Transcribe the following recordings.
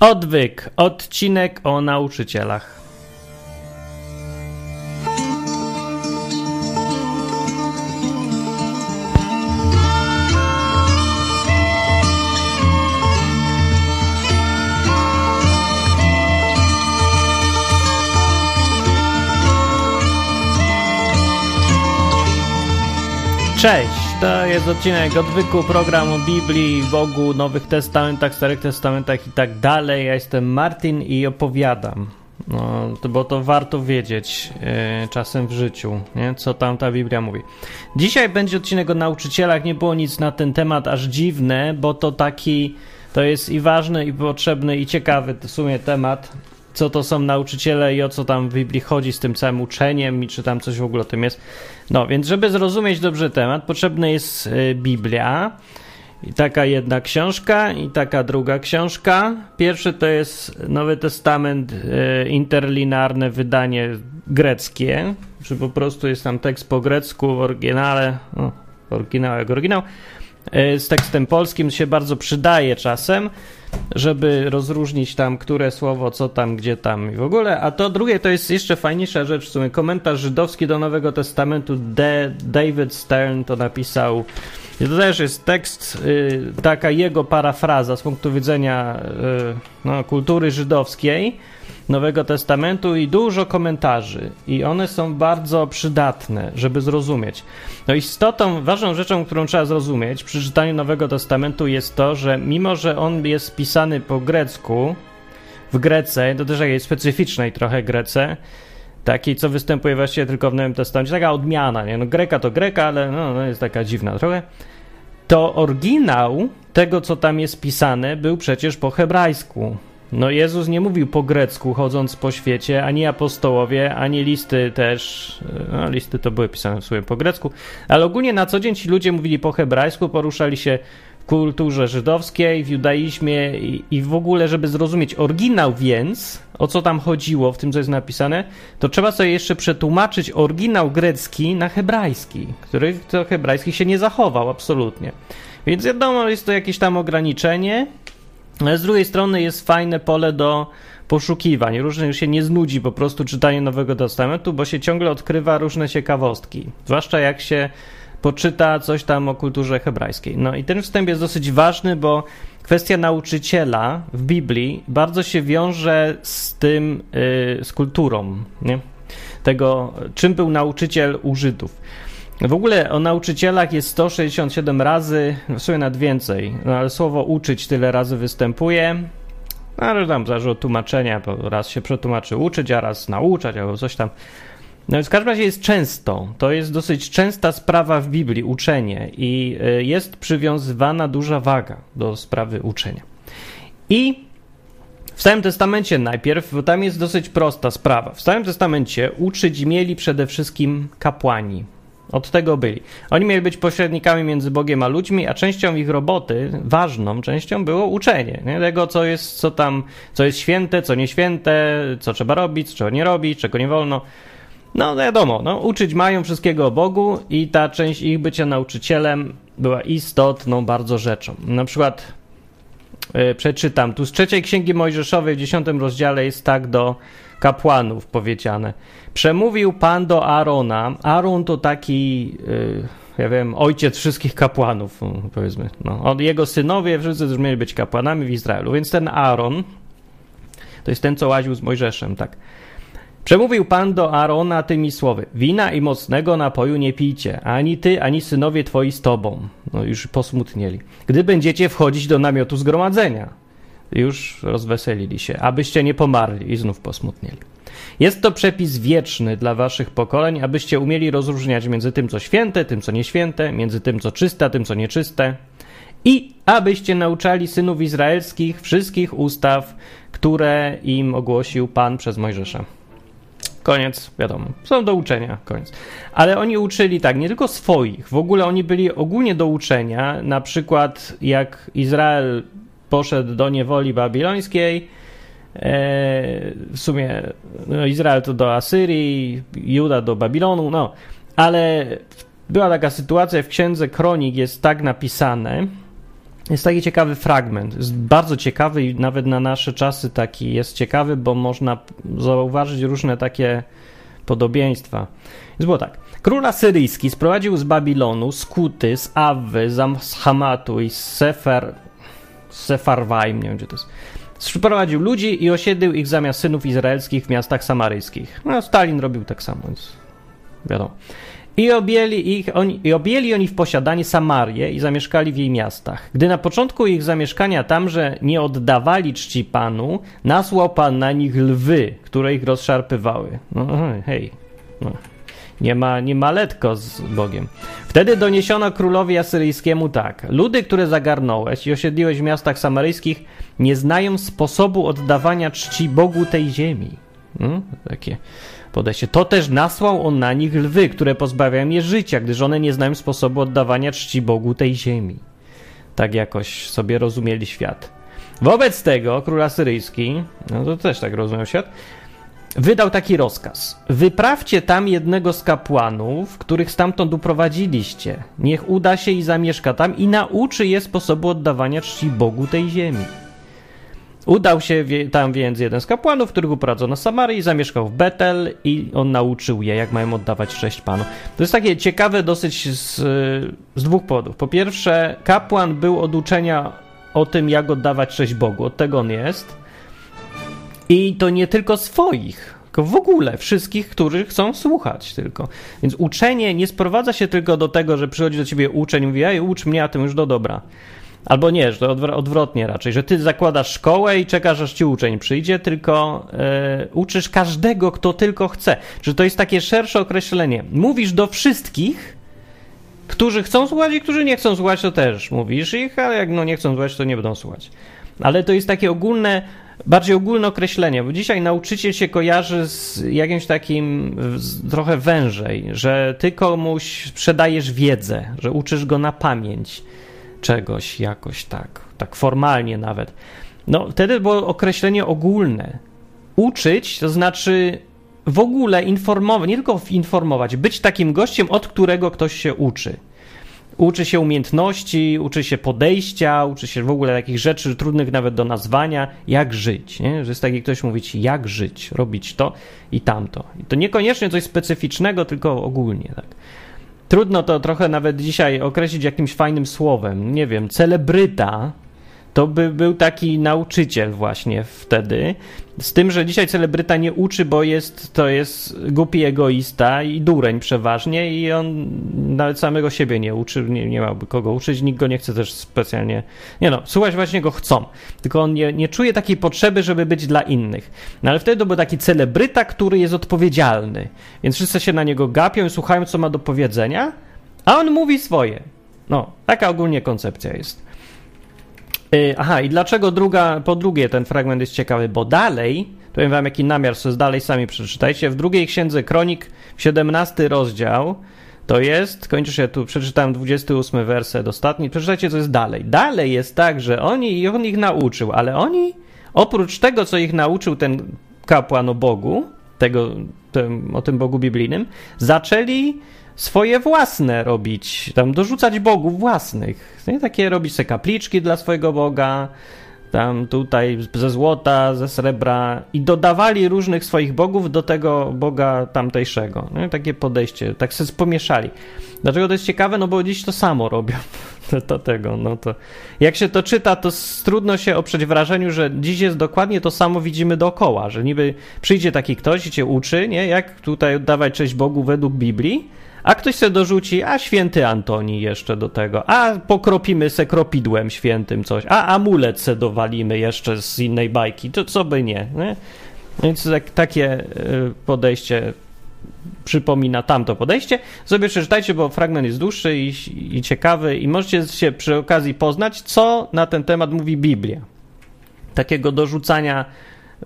Odwyk, odcinek o nauczycielach. Cześć, jest odcinek odwyku programu Biblii, Bogu, Nowych Testamentach, Starych Testamentach i tak dalej. Ja jestem Martin i opowiadam, no, to, bo to warto wiedzieć yy, czasem w życiu, nie? co tam ta Biblia mówi. Dzisiaj będzie odcinek o nauczycielach, nie było nic na ten temat aż dziwne, bo to taki, to jest i ważny, i potrzebny, i ciekawy w sumie temat co to są nauczyciele i o co tam w Biblii chodzi z tym całym uczeniem i czy tam coś w ogóle o tym jest. No, więc żeby zrozumieć dobrze temat, potrzebna jest y, Biblia. I taka jedna książka i taka druga książka. Pierwszy to jest Nowy Testament, y, interlinarne wydanie greckie, czy po prostu jest tam tekst po grecku w oryginale, no, oryginał jak oryginał, y, z tekstem polskim się bardzo przydaje czasem żeby rozróżnić tam, które słowo, co tam, gdzie tam i w ogóle. A to drugie to jest jeszcze fajniejsza rzecz w sumie. Komentarz żydowski do Nowego Testamentu David Stern to napisał. I to też jest tekst, y, taka jego parafraza z punktu widzenia y, no, kultury żydowskiej Nowego Testamentu i dużo komentarzy. I one są bardzo przydatne, żeby zrozumieć. No istotą, ważną rzeczą, którą trzeba zrozumieć przy czytaniu Nowego Testamentu jest to, że mimo, że on jest pisany po grecku, w Grece, to też jakiejś specyficznej trochę Grece, takiej, co występuje właściwie tylko w Nowym Testamencie, taka odmiana, nie? No Greka to Greka, ale no, no jest taka dziwna trochę, to oryginał tego, co tam jest pisane, był przecież po hebrajsku. No Jezus nie mówił po grecku chodząc po świecie, ani apostołowie, ani listy też, no listy to były pisane w sumie po grecku, ale ogólnie na co dzień ci ludzie mówili po hebrajsku, poruszali się w kulturze żydowskiej, w judaizmie i, i w ogóle, żeby zrozumieć oryginał więc, o co tam chodziło w tym, co jest napisane, to trzeba sobie jeszcze przetłumaczyć oryginał grecki na hebrajski, który to hebrajski się nie zachował absolutnie. Więc wiadomo, jest to jakieś tam ograniczenie, ale z drugiej strony jest fajne pole do poszukiwań. Różnych się nie znudzi po prostu czytanie Nowego Testamentu, bo się ciągle odkrywa różne ciekawostki. Zwłaszcza jak się poczyta coś tam o kulturze hebrajskiej. No i ten wstęp jest dosyć ważny, bo kwestia nauczyciela w Biblii bardzo się wiąże z tym, yy, z kulturą, nie? Tego, czym był nauczyciel u Żydów. W ogóle o nauczycielach jest 167 razy, w sumie nawet więcej, no ale słowo uczyć tyle razy występuje. No, ale tam zależy od tłumaczenia, bo raz się przetłumaczy uczyć, a raz nauczać, albo coś tam. No więc w każdym razie jest często, to jest dosyć częsta sprawa w Biblii, uczenie i y, jest przywiązywana duża waga do sprawy uczenia. I w Starym Testamencie najpierw, bo tam jest dosyć prosta sprawa. W Starym Testamencie uczyć mieli przede wszystkim kapłani, od tego byli. Oni mieli być pośrednikami między Bogiem a ludźmi, a częścią ich roboty, ważną częścią było uczenie nie? tego, co jest, co tam, co jest święte, co nieświęte, co trzeba robić, czego nie robić, czego nie wolno. No wiadomo, no, uczyć mają wszystkiego o Bogu i ta część ich bycia nauczycielem była istotną bardzo rzeczą. Na przykład yy, przeczytam, tu z trzeciej księgi Mojżeszowej w dziesiątym rozdziale jest tak do kapłanów powiedziane. Przemówił Pan do Arona. Aaron to taki, yy, ja wiem, ojciec wszystkich kapłanów, powiedzmy. No, jego synowie wszyscy też mieli być kapłanami w Izraelu. Więc ten Aaron, to jest ten, co łaził z Mojżeszem, tak. Przemówił Pan do Arona tymi słowy: Wina i mocnego napoju nie pijcie, ani ty, ani synowie twoi z tobą. No już posmutnieli. Gdy będziecie wchodzić do namiotu zgromadzenia. Już rozweselili się, abyście nie pomarli i znów posmutnieli. Jest to przepis wieczny dla waszych pokoleń, abyście umieli rozróżniać między tym, co święte, tym, co nieświęte, między tym, co czyste, tym, co nieczyste. I abyście nauczali synów izraelskich wszystkich ustaw, które im ogłosił Pan przez Mojżesza. Koniec, wiadomo. Są do uczenia, koniec. Ale oni uczyli tak, nie tylko swoich, w ogóle oni byli ogólnie do uczenia, na przykład jak Izrael poszedł do niewoli babilońskiej, E, w sumie no, Izrael to do Asyrii, Juda do Babilonu, no, ale była taka sytuacja, w księdze Kronik jest tak napisane, jest taki ciekawy fragment. Jest bardzo ciekawy i nawet na nasze czasy taki jest ciekawy, bo można zauważyć różne takie podobieństwa. Więc było tak. Król asyryjski sprowadził z Babilonu skuty z Awy, z Hamatu i z Sefer, Sefarwaim, nie wiem gdzie to jest. Sprowadził ludzi i osiedlił ich zamiast synów izraelskich w miastach samaryjskich. No, Stalin robił tak samo, więc wiadomo. I objęli, ich, oni, I objęli oni w posiadanie Samarię i zamieszkali w jej miastach. Gdy na początku ich zamieszkania tamże nie oddawali czci Panu, nasłał Pan na nich lwy, które ich rozszarpywały. No hej, no. Nie ma, nie ma letko z Bogiem. Wtedy doniesiono królowi asyryjskiemu tak. Ludy, które zagarnąłeś i osiedliłeś w miastach samaryjskich, nie znają sposobu oddawania czci Bogu tej ziemi. Hmm? Takie podejście. To też nasłał on na nich lwy, które pozbawiają je życia, gdyż one nie znają sposobu oddawania czci Bogu tej ziemi. Tak jakoś sobie rozumieli świat. Wobec tego król asyryjski, no to też tak rozumiał świat, wydał taki rozkaz: Wyprawcie tam jednego z kapłanów, których stamtąd uprowadziliście. Niech uda się i zamieszka tam i nauczy je sposobu oddawania czci Bogu tej ziemi. Udał się tam więc jeden z kapłanów, których uprowadzono na Samarii, zamieszkał w Betel i on nauczył je, jak mają oddawać cześć Panu. To jest takie ciekawe dosyć z, z dwóch powodów. Po pierwsze, kapłan był od uczenia o tym, jak oddawać cześć Bogu. Od tego on jest. I to nie tylko swoich, tylko w ogóle wszystkich, którzy chcą słuchać tylko. Więc uczenie nie sprowadza się tylko do tego, że przychodzi do ciebie uczeń i mówi, ej, ucz mnie, a tym już do dobra. Albo nie, że to odwrotnie raczej, że ty zakładasz szkołę i czekasz, aż ci uczeń przyjdzie, tylko e, uczysz każdego, kto tylko chce. Czy to jest takie szersze określenie? Mówisz do wszystkich, którzy chcą słuchać i którzy nie chcą słuchać, to też mówisz ich, ale jak no nie chcą słuchać, to nie będą słuchać. Ale to jest takie ogólne, bardziej ogólne określenie, bo dzisiaj nauczyciel się kojarzy z jakimś takim z, trochę wężej, że ty komuś sprzedajesz wiedzę, że uczysz go na pamięć czegoś jakoś tak, tak formalnie nawet. No wtedy było określenie ogólne. Uczyć to znaczy w ogóle informować, nie tylko informować, być takim gościem, od którego ktoś się uczy. Uczy się umiejętności, uczy się podejścia, uczy się w ogóle takich rzeczy trudnych nawet do nazwania, jak żyć. Nie? Że jest taki ktoś mówić, jak żyć, robić to i tamto. I to niekoniecznie coś specyficznego, tylko ogólnie. Tak. Trudno to trochę nawet dzisiaj określić jakimś fajnym słowem. Nie wiem, celebryta to by był taki nauczyciel właśnie wtedy. Z tym, że dzisiaj celebryta nie uczy, bo jest, to jest głupi egoista i dureń przeważnie i on nawet samego siebie nie uczy, nie, nie miałby kogo uczyć, nikt go nie chce też specjalnie, nie no, słuchać właśnie go chcą, tylko on nie, nie czuje takiej potrzeby, żeby być dla innych. No ale wtedy to był taki celebryta, który jest odpowiedzialny, więc wszyscy się na niego gapią i słuchają, co ma do powiedzenia, a on mówi swoje. No, taka ogólnie koncepcja jest. Y, aha, i dlaczego druga, po drugie ten fragment jest ciekawy? Bo dalej, powiem wam jaki namiar, co jest dalej, sami przeczytajcie. W drugiej księdze Kronik, 17 rozdział, to jest, kończysz się tu, przeczytałem 28 werset ostatni, przeczytajcie, co jest dalej. Dalej jest tak, że oni, on ich nauczył, ale oni, oprócz tego, co ich nauczył ten kapłan o Bogu, tego, o tym Bogu biblijnym, zaczęli swoje własne robić, tam dorzucać bogów własnych. Nie? Takie robić sobie kapliczki dla swojego boga, tam tutaj ze złota, ze srebra i dodawali różnych swoich bogów do tego boga tamtejszego. Nie? Takie podejście, tak się pomieszali. Dlaczego to jest ciekawe? No bo dziś to samo robią. To, tego, no to jak się to czyta, to trudno się oprzeć wrażeniu, że dziś jest dokładnie to samo widzimy dookoła, że niby przyjdzie taki ktoś i cię uczy, nie? Jak tutaj oddawać cześć Bogu według Biblii, a ktoś se dorzuci, a święty Antoni jeszcze do tego, a pokropimy se kropidłem świętym coś, a amulet se dowalimy jeszcze z innej bajki, to co by nie, nie? Więc tak, takie e, podejście przypomina tamto podejście. Sobie przeczytajcie, bo fragment jest dłuższy i, i ciekawy i możecie się przy okazji poznać, co na ten temat mówi Biblia. Takiego dorzucania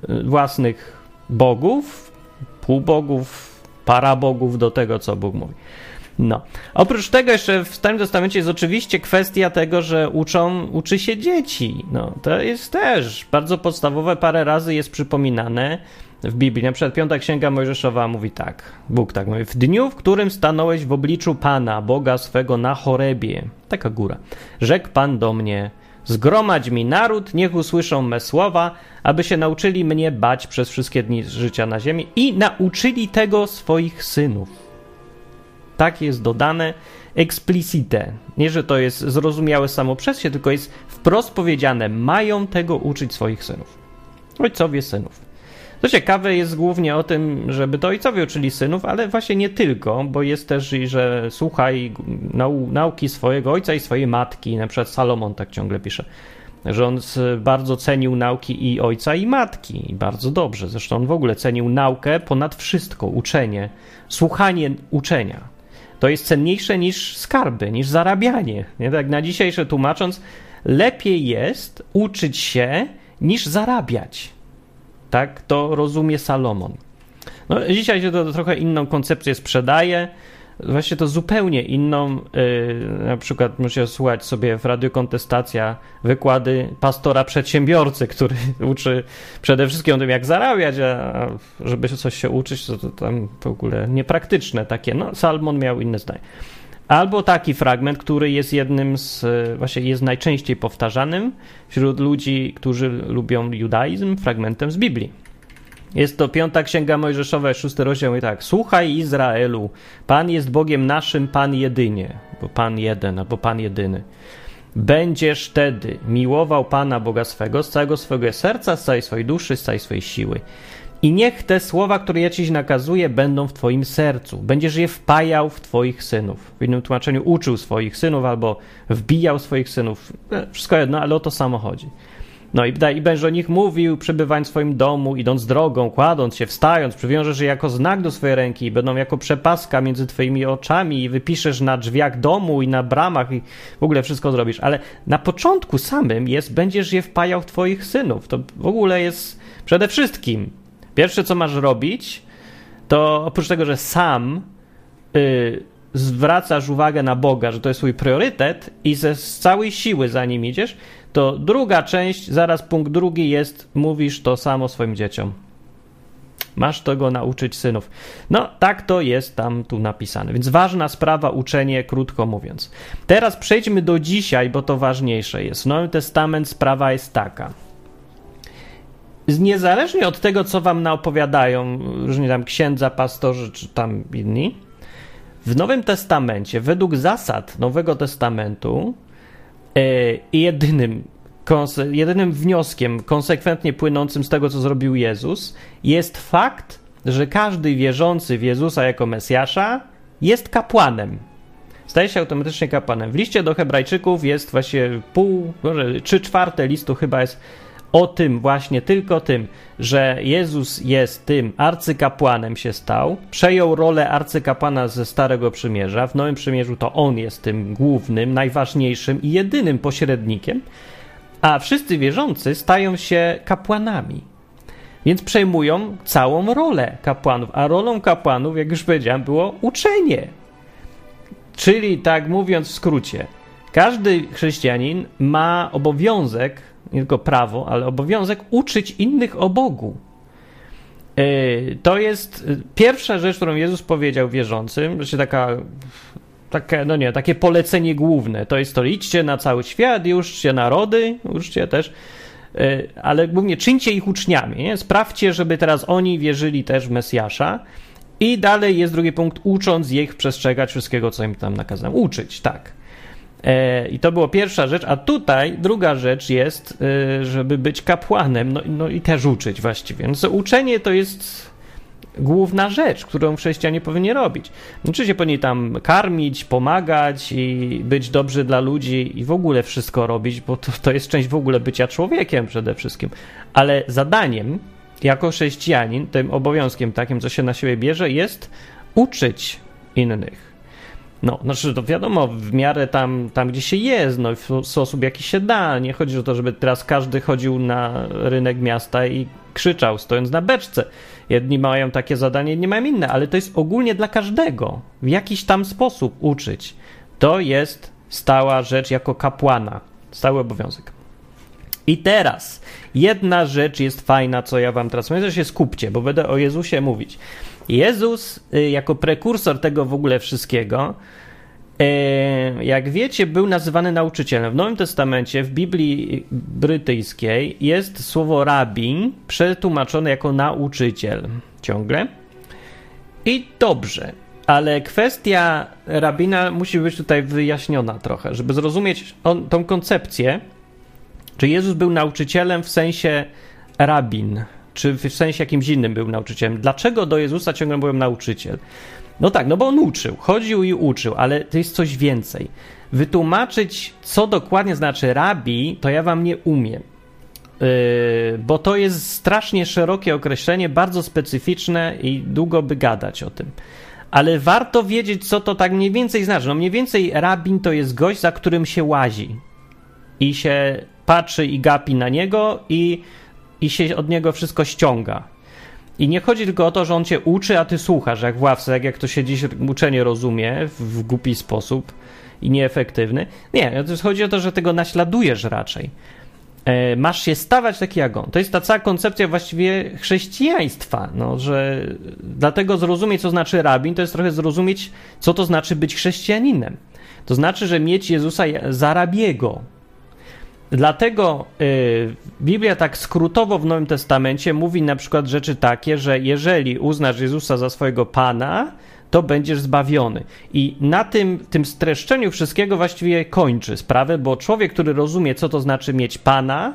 e, własnych bogów, półbogów, parabogów do tego, co Bóg mówi. No. Oprócz tego jeszcze w Starym Testamencie jest oczywiście kwestia tego, że uczą, uczy się dzieci. No, to jest też bardzo podstawowe, parę razy jest przypominane w Biblii. Na przykład Piąta Księga Mojżeszowa mówi tak, Bóg tak mówi, w dniu, w którym stanąłeś w obliczu Pana, Boga swego na Chorebie, taka góra, rzekł Pan do mnie, Zgromadź mi naród, niech usłyszą me słowa, aby się nauczyli mnie bać przez wszystkie dni życia na ziemi i nauczyli tego swoich synów. Tak jest dodane explicite. Nie, że to jest zrozumiałe samo przez się, tylko jest wprost powiedziane, mają tego uczyć swoich synów. Ojcowie synów. Co ciekawe jest głównie o tym, żeby to ojcowie uczyli synów, ale właśnie nie tylko, bo jest też, że słuchaj nau nauki swojego ojca i swojej matki. Na przykład Salomon tak ciągle pisze, że on bardzo cenił nauki i ojca i matki. I bardzo dobrze. Zresztą on w ogóle cenił naukę ponad wszystko, uczenie, słuchanie uczenia. To jest cenniejsze niż skarby, niż zarabianie. Nie? Tak na dzisiejsze tłumacząc, lepiej jest uczyć się niż zarabiać. Tak to rozumie Salomon. No, dzisiaj się to trochę inną koncepcję sprzedaje. Właśnie to zupełnie inną. Yy, na przykład musiał słuchać sobie w Radio Kontestacja wykłady pastora przedsiębiorcy, który uczy przede wszystkim o tym, jak zarabiać, a żeby coś się uczyć, to, to tam w ogóle niepraktyczne takie. No, Salmon miał inne zdanie. Albo taki fragment, który jest jednym z, właśnie jest najczęściej powtarzanym wśród ludzi, którzy lubią judaizm, fragmentem z Biblii. Jest to piąta księga Mojżeszowa, szósty rozdział i tak. Słuchaj Izraelu, Pan jest Bogiem naszym, Pan jedynie, bo Pan jeden, albo Pan jedyny. Będziesz wtedy miłował Pana Boga swego z całego swojego serca, z całej swojej duszy, z całej swojej siły. I niech te słowa, które ja ci nakazuję, będą w twoim sercu. Będziesz je wpajał w twoich synów. W innym tłumaczeniu uczył swoich synów albo wbijał swoich synów. E, wszystko jedno, ale o to samo chodzi. No i, i będziesz o nich mówił, przebywając w swoim domu, idąc drogą, kładąc się, wstając, przywiążesz je jako znak do swojej ręki, będą jako przepaska między twoimi oczami i wypiszesz na drzwiach domu i na bramach i w ogóle wszystko zrobisz. Ale na początku samym jest, będziesz je wpajał w twoich synów. To w ogóle jest przede wszystkim Pierwsze, co masz robić, to oprócz tego, że sam y, zwracasz uwagę na Boga, że to jest twój priorytet i ze z całej siły za nim idziesz, to druga część, zaraz punkt drugi jest, mówisz to samo swoim dzieciom. Masz tego nauczyć synów. No, tak to jest tam tu napisane. Więc ważna sprawa, uczenie, krótko mówiąc. Teraz przejdźmy do dzisiaj, bo to ważniejsze jest. W Nowym Testament sprawa jest taka niezależnie od tego, co wam naopowiadają różni tam księdza, pastorzy czy tam inni, w Nowym Testamencie, według zasad Nowego Testamentu, yy, jedynym, jedynym wnioskiem konsekwentnie płynącym z tego, co zrobił Jezus, jest fakt, że każdy wierzący w Jezusa jako Mesjasza jest kapłanem. Staje się automatycznie kapłanem. W liście do Hebrajczyków jest właśnie pół, może trzy czwarte listu chyba jest o tym właśnie, tylko tym, że Jezus jest tym arcykapłanem się stał, przejął rolę arcykapłana ze Starego Przymierza, w Nowym Przymierzu to on jest tym głównym, najważniejszym i jedynym pośrednikiem, a wszyscy wierzący stają się kapłanami. Więc przejmują całą rolę kapłanów, a rolą kapłanów, jak już powiedziałem, było uczenie. Czyli, tak mówiąc w skrócie, każdy chrześcijanin ma obowiązek nie tylko prawo, ale obowiązek uczyć innych o Bogu. E, to jest e, pierwsza rzecz, którą Jezus powiedział wierzącym, znaczy taka, takie, no nie, takie polecenie główne. To jest to, idźcie na cały świat uczcie narody, uczcie też, e, ale głównie czyńcie ich uczniami. Nie? Sprawdźcie, żeby teraz oni wierzyli też w Mesjasza. I dalej jest drugi punkt, ucząc ich przestrzegać wszystkiego, co im tam nakazałem. Uczyć, tak. E, I to była pierwsza rzecz, a tutaj druga rzecz jest, e, żeby być kapłanem, no, no i też uczyć właściwie. No, uczenie to jest główna rzecz, którą chrześcijanie powinni robić. Oczywiście powinni tam karmić, pomagać i być dobrzy dla ludzi i w ogóle wszystko robić, bo to, to jest część w ogóle bycia człowiekiem przede wszystkim. Ale zadaniem jako chrześcijanin, tym obowiązkiem takim, co się na siebie bierze, jest uczyć innych. No, znaczy to wiadomo, w miarę tam, tam gdzie się jest, no w sposób jaki się da. Nie chodzi o to, żeby teraz każdy chodził na rynek miasta i krzyczał, stojąc na beczce. Jedni mają takie zadanie, inni mają inne, ale to jest ogólnie dla każdego. W jakiś tam sposób uczyć. To jest stała rzecz jako kapłana. Stały obowiązek. I teraz jedna rzecz jest fajna, co ja wam teraz mówię, że się skupcie, bo będę o Jezusie mówić. Jezus, y, jako prekursor tego w ogóle wszystkiego, e, jak wiecie, był nazywany nauczycielem. W Nowym Testamencie, w Biblii brytyjskiej, jest słowo rabin przetłumaczone jako nauczyciel ciągle. I dobrze, ale kwestia rabina musi być tutaj wyjaśniona trochę, żeby zrozumieć on, tą koncepcję, czy Jezus był nauczycielem w sensie rabin, czy w sensie jakimś innym był nauczycielem. Dlaczego do Jezusa ciągle byłem nauczyciel? No tak, no bo on uczył, chodził i uczył, ale to jest coś więcej. Wytłumaczyć, co dokładnie znaczy rabi, to ja wam nie umiem. Yy, bo to jest strasznie szerokie określenie, bardzo specyficzne i długo by gadać o tym. Ale warto wiedzieć, co to tak mniej więcej znaczy. No mniej więcej rabin to jest gość, za którym się łazi i się patrzy i gapi na niego i, i się od niego wszystko ściąga. I nie chodzi tylko o to, że on cię uczy, a ty słuchasz, jak w ławce, jak, jak to się dziś uczenie rozumie w, głupi sposób i nieefektywny. Nie, chodzi o to, że tego naśladujesz raczej. E, masz się stawać taki jak on. To jest ta cała koncepcja właściwie chrześcijaństwa, no, że dlatego zrozumieć, co znaczy rabin, to jest trochę zrozumieć, co to znaczy być chrześcijaninem. To znaczy, że mieć Jezusa za rabiego, Dlatego y, Biblia tak skrótowo w Nowym Testamencie mówi na przykład rzeczy takie, że jeżeli uznasz Jezusa za swojego Pana, to będziesz zbawiony. I na tym, tym streszczeniu wszystkiego właściwie kończy sprawę, bo człowiek, który rozumie, co to znaczy mieć Pana,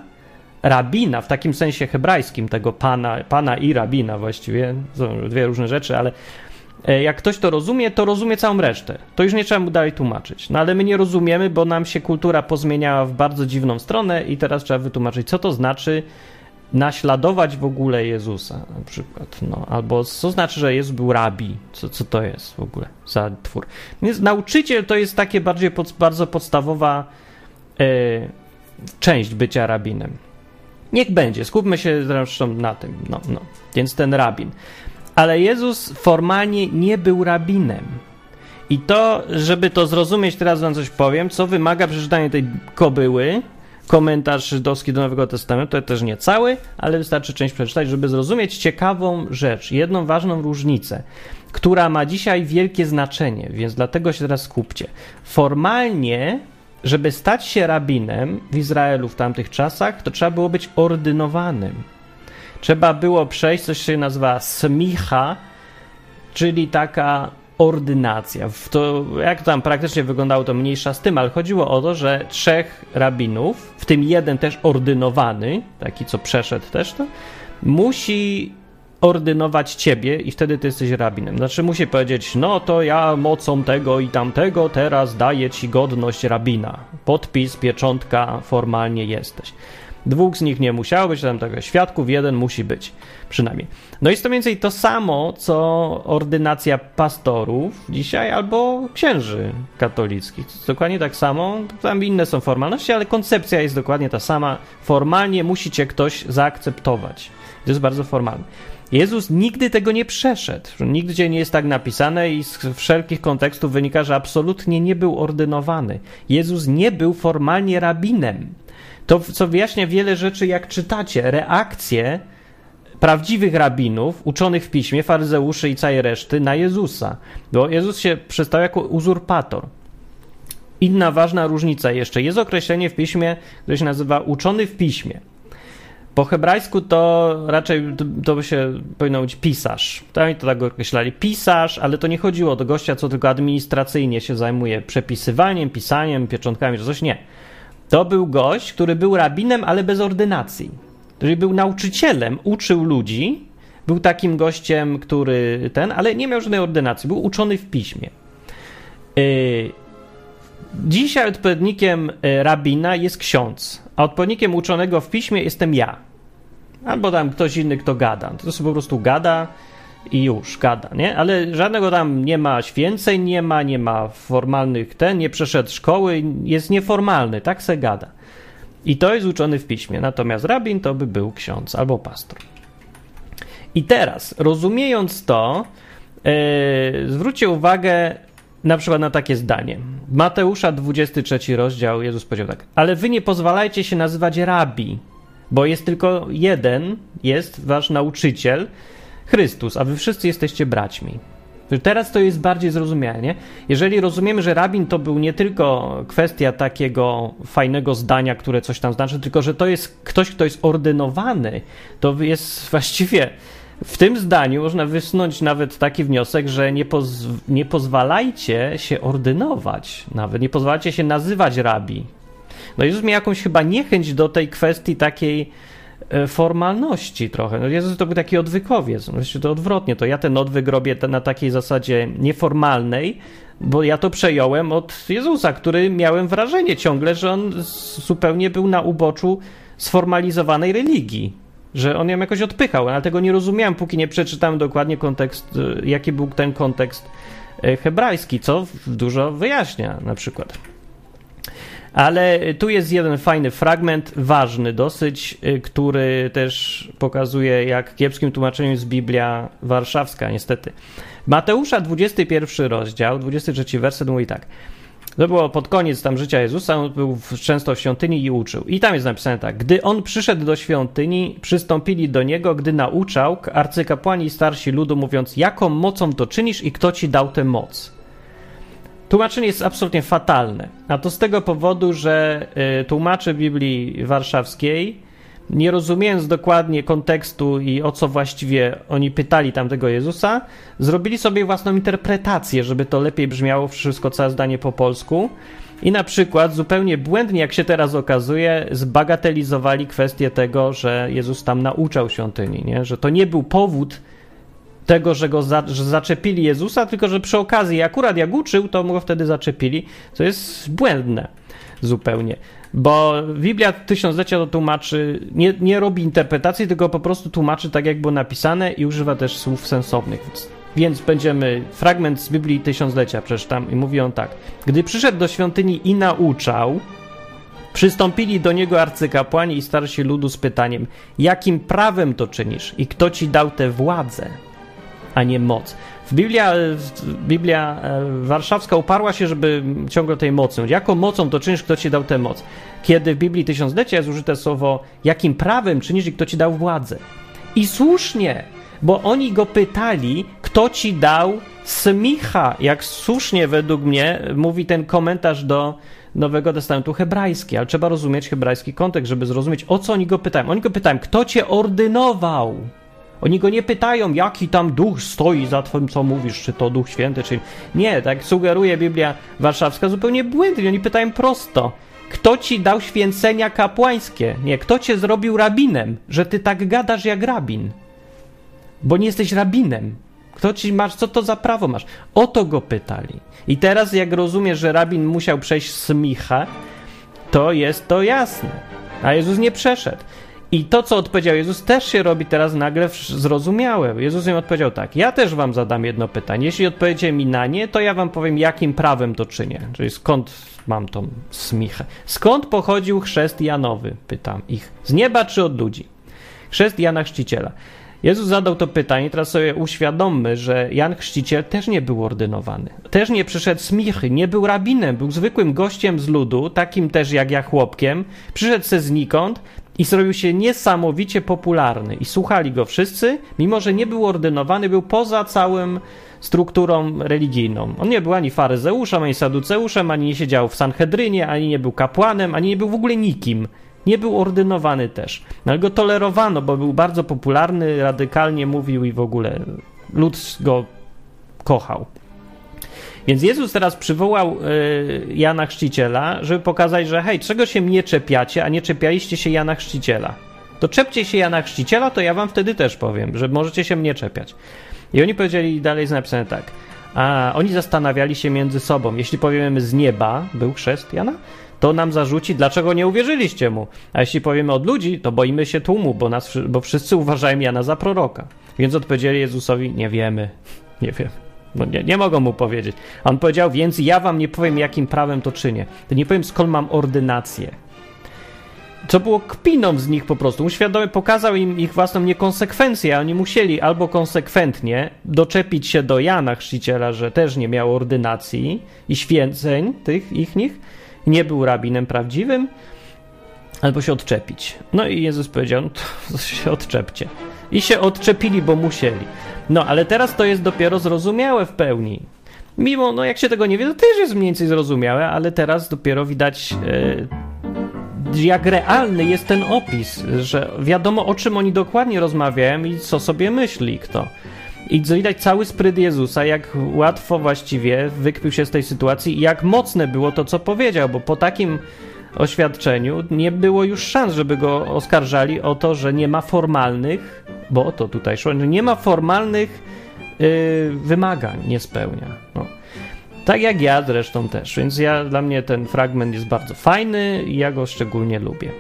rabina, w takim sensie hebrajskim tego Pana, Pana i rabina właściwie, są dwie różne rzeczy, ale jak ktoś to rozumie, to rozumie całą resztę. To już nie trzeba mu dalej tłumaczyć. No ale my nie rozumiemy, bo nam się kultura pozmieniała w bardzo dziwną stronę i teraz trzeba wytłumaczyć, co to znaczy naśladować w ogóle Jezusa na przykład. No, albo co znaczy, że Jezus był rabi. Co, co to jest w ogóle za twór. Więc nauczyciel to jest takie bardziej pod, bardzo podstawowa e, część bycia rabinem. Niech będzie, skupmy się zresztą na tym. No, no. Więc ten rabin. Ale Jezus formalnie nie był rabinem. I to, żeby to zrozumieć, teraz wam coś powiem, co wymaga przeczytania tej kobyły, komentarz żydowski do Nowego Testamentu, to też nie cały, ale wystarczy część przeczytać, żeby zrozumieć ciekawą rzecz, jedną ważną różnicę, która ma dzisiaj wielkie znaczenie, więc dlatego się teraz skupcie. Formalnie, żeby stać się rabinem w Izraelu w tamtych czasach, to trzeba było być ordynowanym trzeba było przejść coś, co się nazywa smicha, czyli taka ordynacja. To, jak tam praktycznie wyglądało, to mniejsza z tym, ale chodziło o to, że trzech rabinów, w tym jeden też ordynowany, taki co przeszedł też to, musi ordynować ciebie i wtedy ty jesteś rabinem. Znaczy musi powiedzieć, no to ja mocą tego i tamtego teraz daję ci godność rabina. Podpis, pieczątka, formalnie jesteś. Dwóch z nich nie musiało być, tam tego świadków, jeden musi być przynajmniej. No jest to mniej więcej to samo, co ordynacja pastorów dzisiaj albo księży katolickich. Dokładnie tak samo, tam inne są formalności, ale koncepcja jest dokładnie ta sama. Formalnie musi cię ktoś zaakceptować. To jest bardzo formalne. Jezus nigdy tego nie przeszedł. Nigdzie nie jest tak napisane i z wszelkich kontekstów wynika, że absolutnie nie był ordynowany. Jezus nie był formalnie rabinem. To, co wyjaśnia wiele rzeczy, jak czytacie, reakcje prawdziwych rabinów, uczonych w piśmie, faryzeuszy i całej reszty na Jezusa. Bo Jezus się przedstawiał jako uzurpator. Inna ważna różnica jeszcze. Jest określenie w piśmie, które się nazywa uczony w piśmie. Po hebrajsku to raczej to by się powinno być pisarz. Tam to tak określali. Pisarz, ale to nie chodziło do gościa, co tylko administracyjnie się zajmuje przepisywaniem, pisaniem, pieczątkami czy coś. Nie. To był gość, który był rabinem, ale bez ordynacji. Który był nauczycielem, uczył ludzi, był takim gościem, który ten, ale nie miał żadnej ordynacji, był uczony w piśmie. Yy, dzisiaj odpowiednikiem yy, rabina jest ksiądz, a odpowiednikiem uczonego w piśmie jestem ja. Albo tam ktoś inny, kto gada. To po prostu gada, i już gada, nie? Ale żadnego tam nie ma święceń, nie ma, nie ma formalnych ten, nie przeszedł szkoły, jest nieformalny, tak se gada. I to jest uczony w piśmie. Natomiast rabin to by był ksiądz albo pastor. I teraz, rozumiejąc to, yy, zwróćcie uwagę na przykład na takie zdanie. Mateusza 23 rozdział, Jezus powiedział tak, ale wy nie pozwalajcie się nazywać rabi, bo jest tylko jeden, jest wasz nauczyciel, Chrystus, a wy wszyscy jesteście braćmi. Teraz to jest bardziej zrozumiałe, nie? Jeżeli rozumiemy, że rabin to był nie tylko kwestia takiego fajnego zdania, które coś tam znaczy, tylko że to jest ktoś, kto jest ordynowany, to jest właściwie w tym zdaniu można wysnuć nawet taki wniosek, że nie, poz, nie pozwalajcie się ordynować, nawet nie pozwalajcie się nazywać rabi. No Jezus miał jakąś chyba niechęć do tej kwestii takiej formalności trochę. No Jezus to był taki odwykowiec. Właściwie to odwrotnie. To ja ten odwyk robię na takiej zasadzie nieformalnej, bo ja to przejąłem od Jezusa, który miałem wrażenie ciągle, że on zupełnie był na uboczu sformalizowanej religii że on ją jakoś odpychał, ale tego nie rozumiałem, póki nie przeczytałem dokładnie kontekst, e, jaki był ten kontekst e, hebrajski, co dużo wyjaśnia na przykład. Ale tu jest jeden fajny fragment, ważny dosyć, e, który też pokazuje, jak kiepskim tłumaczeniem jest Biblia Warszawska, niestety. Mateusza, 21 rozdział, 23 werset mówi tak. To było pod koniec tam życia Jezusa, on był często w świątyni i uczył. I tam jest napisane tak. Gdy on przyszedł do świątyni, przystąpili do niego, gdy nauczał arcykapłani i starsi ludu, mówiąc, jaką mocą to czynisz i kto ci dał tę moc. Tłumaczenie jest absolutnie fatalne. A to z tego powodu, że y, tłumacze Biblii Warszawskiej nie rozumiejąc dokładnie kontekstu i o co właściwie oni pytali tamtego Jezusa, zrobili sobie własną interpretację, żeby to lepiej brzmiało wszystko całe zdanie po polsku. I na przykład zupełnie błędnie, jak się teraz okazuje, zbagatelizowali kwestię tego, że Jezus tam nauczał świątyni, nie? że to nie był powód tego, że go za, że zaczepili Jezusa, tylko że przy okazji akurat jak uczył, to go wtedy zaczepili, co jest błędne zupełnie. Bo Biblia Tysiąclecia to tłumaczy, nie, nie robi interpretacji, tylko po prostu tłumaczy tak, jak było napisane i używa też słów sensownych. Więc, więc będziemy, fragment z Biblii Tysiąclecia przeczytam i mówi on tak. Gdy przyszedł do świątyni i nauczał, przystąpili do niego arcykapłani i starsi ludu z pytaniem, jakim prawem to czynisz i kto ci dał tę władzę, a nie moc. Biblia, Biblia e, warszawska uparła się, żeby ciągle tej mocy. Jaką mocą to czynisz, kto ci dał tę moc? Kiedy w Biblii Tysiąclecia jest użyte słowo, jakim prawem czynisz i kto ci dał władzę? I słusznie, bo oni go pytali, kto ci dał smicha, jak słusznie według mnie mówi ten komentarz do Nowego Testamentu hebrajski, ale trzeba rozumieć hebrajski kontekst, żeby zrozumieć, o co oni go pytają. Oni go pytają, kto cię ordynował? Oni go nie pytają, jaki tam duch stoi za tym, co mówisz, czy to duch święty, czy. Nie, tak sugeruje Biblia Warszawska zupełnie błędnie. Oni pytają prosto. Kto ci dał święcenia kapłańskie? Nie, kto cię zrobił rabinem, że ty tak gadasz jak rabin? Bo nie jesteś rabinem. Kto ci masz, co to za prawo masz? O to go pytali. I teraz, jak rozumiesz, że rabin musiał przejść smichę, to jest to jasne. A Jezus nie przeszedł. I to, co odpowiedział Jezus, też się robi teraz nagle zrozumiałe. Jezus im odpowiedział tak: Ja też wam zadam jedno pytanie. Jeśli odpowiecie mi na nie, to ja wam powiem, jakim prawem to czynię. Czyli skąd mam tą smichę. Skąd pochodził chrzest Janowy? Pytam ich. Z nieba czy od ludzi? Chrzest Jana Chrzciciela. Jezus zadał to pytanie, teraz sobie uświadommy, że Jan Chrzciciel też nie był ordynowany. Też nie przyszedł z Michy, nie był rabinem, był zwykłym gościem z ludu, takim też jak ja chłopkiem. Przyszedł se znikąd i zrobił się niesamowicie popularny. I słuchali go wszyscy, mimo że nie był ordynowany, był poza całym strukturą religijną. On nie był ani faryzeuszem, ani saduceuszem, ani nie siedział w Sanhedrynie, ani nie był kapłanem, ani nie był w ogóle nikim. Nie był ordynowany też. No, ale go tolerowano, bo był bardzo popularny, radykalnie mówił i w ogóle lud go kochał. Więc Jezus teraz przywołał y, Jana Chrzciciela, żeby pokazać, że hej, czego się mnie czepiacie, a nie czepialiście się Jana Chrzciciela. To czepcie się Jana Chrzciciela, to ja wam wtedy też powiem, że możecie się mnie czepiać. I oni powiedzieli, dalej jest napisane tak. A oni zastanawiali się między sobą. Jeśli powiemy z nieba był chrzest Jana, to nam zarzuci, dlaczego nie uwierzyliście mu. A jeśli powiemy od ludzi, to boimy się tłumu, bo, nas, bo wszyscy uważają Jana za proroka. Więc odpowiedzieli Jezusowi, nie wiemy, nie wiemy. No nie, nie mogą mu powiedzieć. A on powiedział, więc ja wam nie powiem, jakim prawem to czynię. To nie powiem, skąd mam ordynację. Co było kpiną z nich po prostu. Uświadomił, pokazał im ich własną niekonsekwencję, a oni musieli albo konsekwentnie doczepić się do Jana Chrzciciela, że też nie miał ordynacji i święceń tych ich nich, nie był rabinem prawdziwym, albo się odczepić. No i Jezus powiedział, no to się odczepcie. I się odczepili, bo musieli. No, ale teraz to jest dopiero zrozumiałe w pełni. Mimo, no jak się tego nie wie, to też jest mniej więcej zrozumiałe, ale teraz dopiero widać, e, jak realny jest ten opis, że wiadomo o czym oni dokładnie rozmawiają i co sobie myśli kto. I widać cały spryt Jezusa, jak łatwo właściwie wykpił się z tej sytuacji i jak mocne było to, co powiedział, bo po takim oświadczeniu nie było już szans, żeby go oskarżali o to, że nie ma formalnych, bo o to tutaj szło, że nie ma formalnych yy, wymagań, nie spełnia. No. Tak jak ja zresztą też, więc ja, dla mnie ten fragment jest bardzo fajny i ja go szczególnie lubię.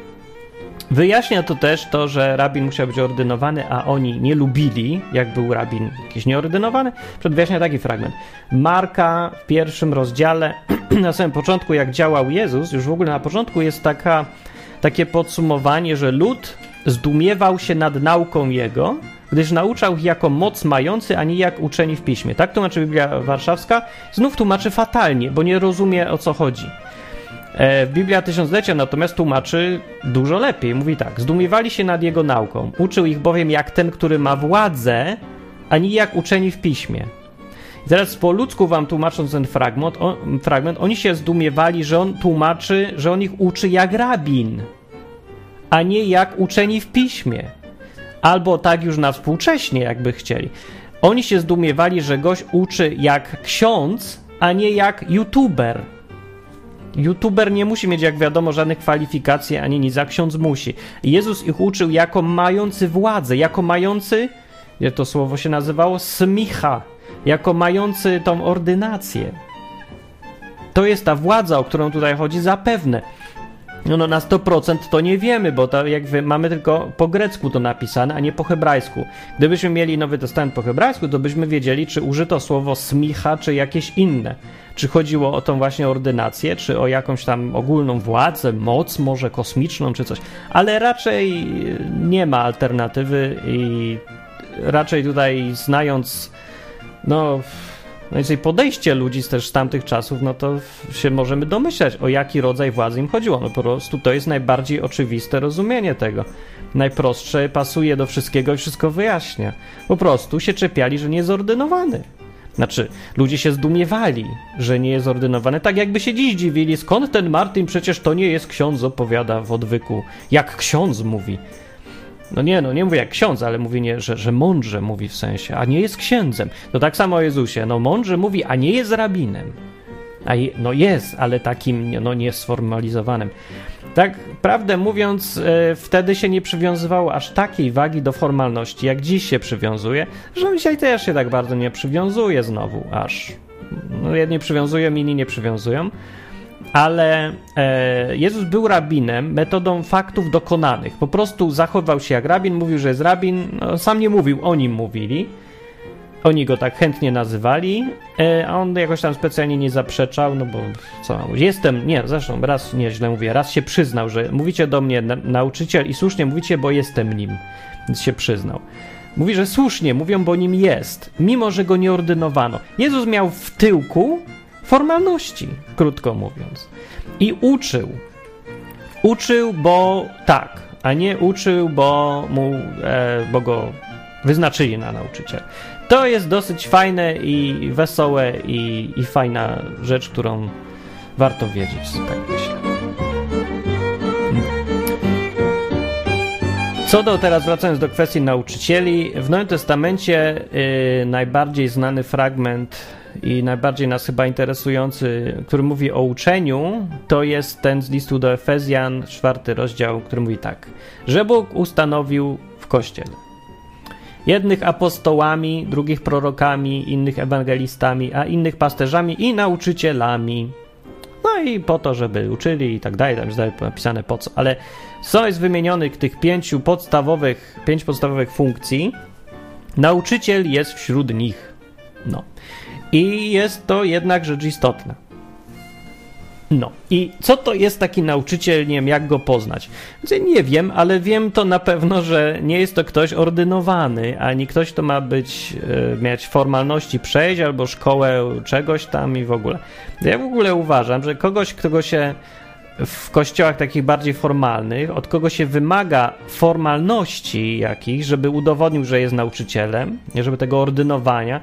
Wyjaśnia to też to, że rabin musiał być ordynowany, a oni nie lubili, jak był rabin jakiś nieordynowany. Przedwyjaśnia taki fragment. Marka w pierwszym rozdziale, na samym początku, jak działał Jezus, już w ogóle na początku jest taka, takie podsumowanie, że lud zdumiewał się nad nauką Jego, gdyż nauczał ich jako moc mający, a nie jak uczeni w piśmie. Tak tłumaczy Biblia Warszawska. Znów tłumaczy fatalnie, bo nie rozumie o co chodzi. E, Biblia Tysiąclecia natomiast tłumaczy dużo lepiej. Mówi tak: Zdumiewali się nad jego nauką. Uczył ich bowiem jak ten, który ma władzę, a nie jak uczeni w piśmie. I teraz po ludzku wam tłumacząc ten fragment, on, fragment, oni się zdumiewali, że on tłumaczy, że on ich uczy jak rabin, a nie jak uczeni w piśmie. Albo tak już na współcześnie, jakby chcieli. Oni się zdumiewali, że gość uczy jak ksiądz, a nie jak youtuber YouTuber nie musi mieć, jak wiadomo, żadnych kwalifikacji ani nic, a ksiądz musi. Jezus ich uczył jako mający władzę, jako mający, jak to słowo się nazywało, smicha, jako mający tą ordynację. To jest ta władza, o którą tutaj chodzi, zapewne. No, no na 100% to nie wiemy, bo to jak mamy tylko po grecku to napisane, a nie po hebrajsku. Gdybyśmy mieli Nowy Testament po hebrajsku, to byśmy wiedzieli, czy użyto słowo smicha, czy jakieś inne. Czy chodziło o tą właśnie ordynację, czy o jakąś tam ogólną władzę, moc może kosmiczną, czy coś. Ale raczej nie ma alternatywy i raczej tutaj znając no no jeżeli podejście ludzi też z tamtych czasów, no to się możemy domyślać, o jaki rodzaj władzy im chodziło. No po prostu to jest najbardziej oczywiste rozumienie tego. Najprostsze, pasuje do wszystkiego i wszystko wyjaśnia. Po prostu się czepiali, że nie jest ordynowany. Znaczy, ludzie się zdumiewali, że nie jest ordynowany, tak jakby się dziś dziwili, skąd ten Martin przecież to nie jest ksiądz, opowiada w odwyku, jak ksiądz mówi. No nie, no nie mówię jak ksiądz, ale mówi, nie, że, że mądrze mówi w sensie, a nie jest księdzem. To tak samo o Jezusie, no mądrze mówi, a nie jest rabinem. A je, no jest, ale takim no nie sformalizowanym. Tak prawdę mówiąc, e, wtedy się nie przywiązywało aż takiej wagi do formalności, jak dziś się przywiązuje, że dzisiaj też się tak bardzo nie przywiązuje znowu, aż. No jedni przywiązują, inni nie przywiązują ale e, Jezus był rabinem metodą faktów dokonanych. Po prostu zachował się jak rabin, mówił, że jest rabin. No, sam nie mówił, oni mówili. Oni go tak chętnie nazywali, e, a on jakoś tam specjalnie nie zaprzeczał, no bo co, jestem, nie, zresztą raz nieźle mówię, raz się przyznał, że mówicie do mnie na, nauczyciel i słusznie mówicie, bo jestem nim, więc się przyznał. Mówi, że słusznie mówią, bo nim jest, mimo że go nie ordynowano. Jezus miał w tyłku formalności, krótko mówiąc. I uczył. Uczył, bo tak, a nie uczył, bo, mu, e, bo go wyznaczyli na nauczyciel. To jest dosyć fajne i wesołe i, i fajna rzecz, którą warto wiedzieć, tak myślę. Co do teraz wracając do kwestii nauczycieli, w Nowym Testamencie yy, najbardziej znany fragment i najbardziej nas chyba interesujący, który mówi o uczeniu, to jest ten z listu do Efezjan, czwarty rozdział, który mówi tak, że Bóg ustanowił w Kościele jednych apostołami, drugich prorokami, innych ewangelistami, a innych pasterzami i nauczycielami. No i po to, żeby uczyli i tak dalej, tam jest dalej napisane po co. Ale co jest wymienionych tych pięciu podstawowych, pięć podstawowych funkcji, nauczyciel jest wśród nich. No. I jest to jednak rzecz istotna. No i co to jest taki nauczyciel, nie wiem jak go poznać? Nie wiem, ale wiem to na pewno, że nie jest to ktoś ordynowany, ani ktoś, kto ma być, e, mieć formalności przejść, albo szkołę czegoś tam i w ogóle. Ja w ogóle uważam, że kogoś, kto się w kościołach takich bardziej formalnych, od kogo się wymaga formalności jakichś, żeby udowodnił, że jest nauczycielem, żeby tego ordynowania.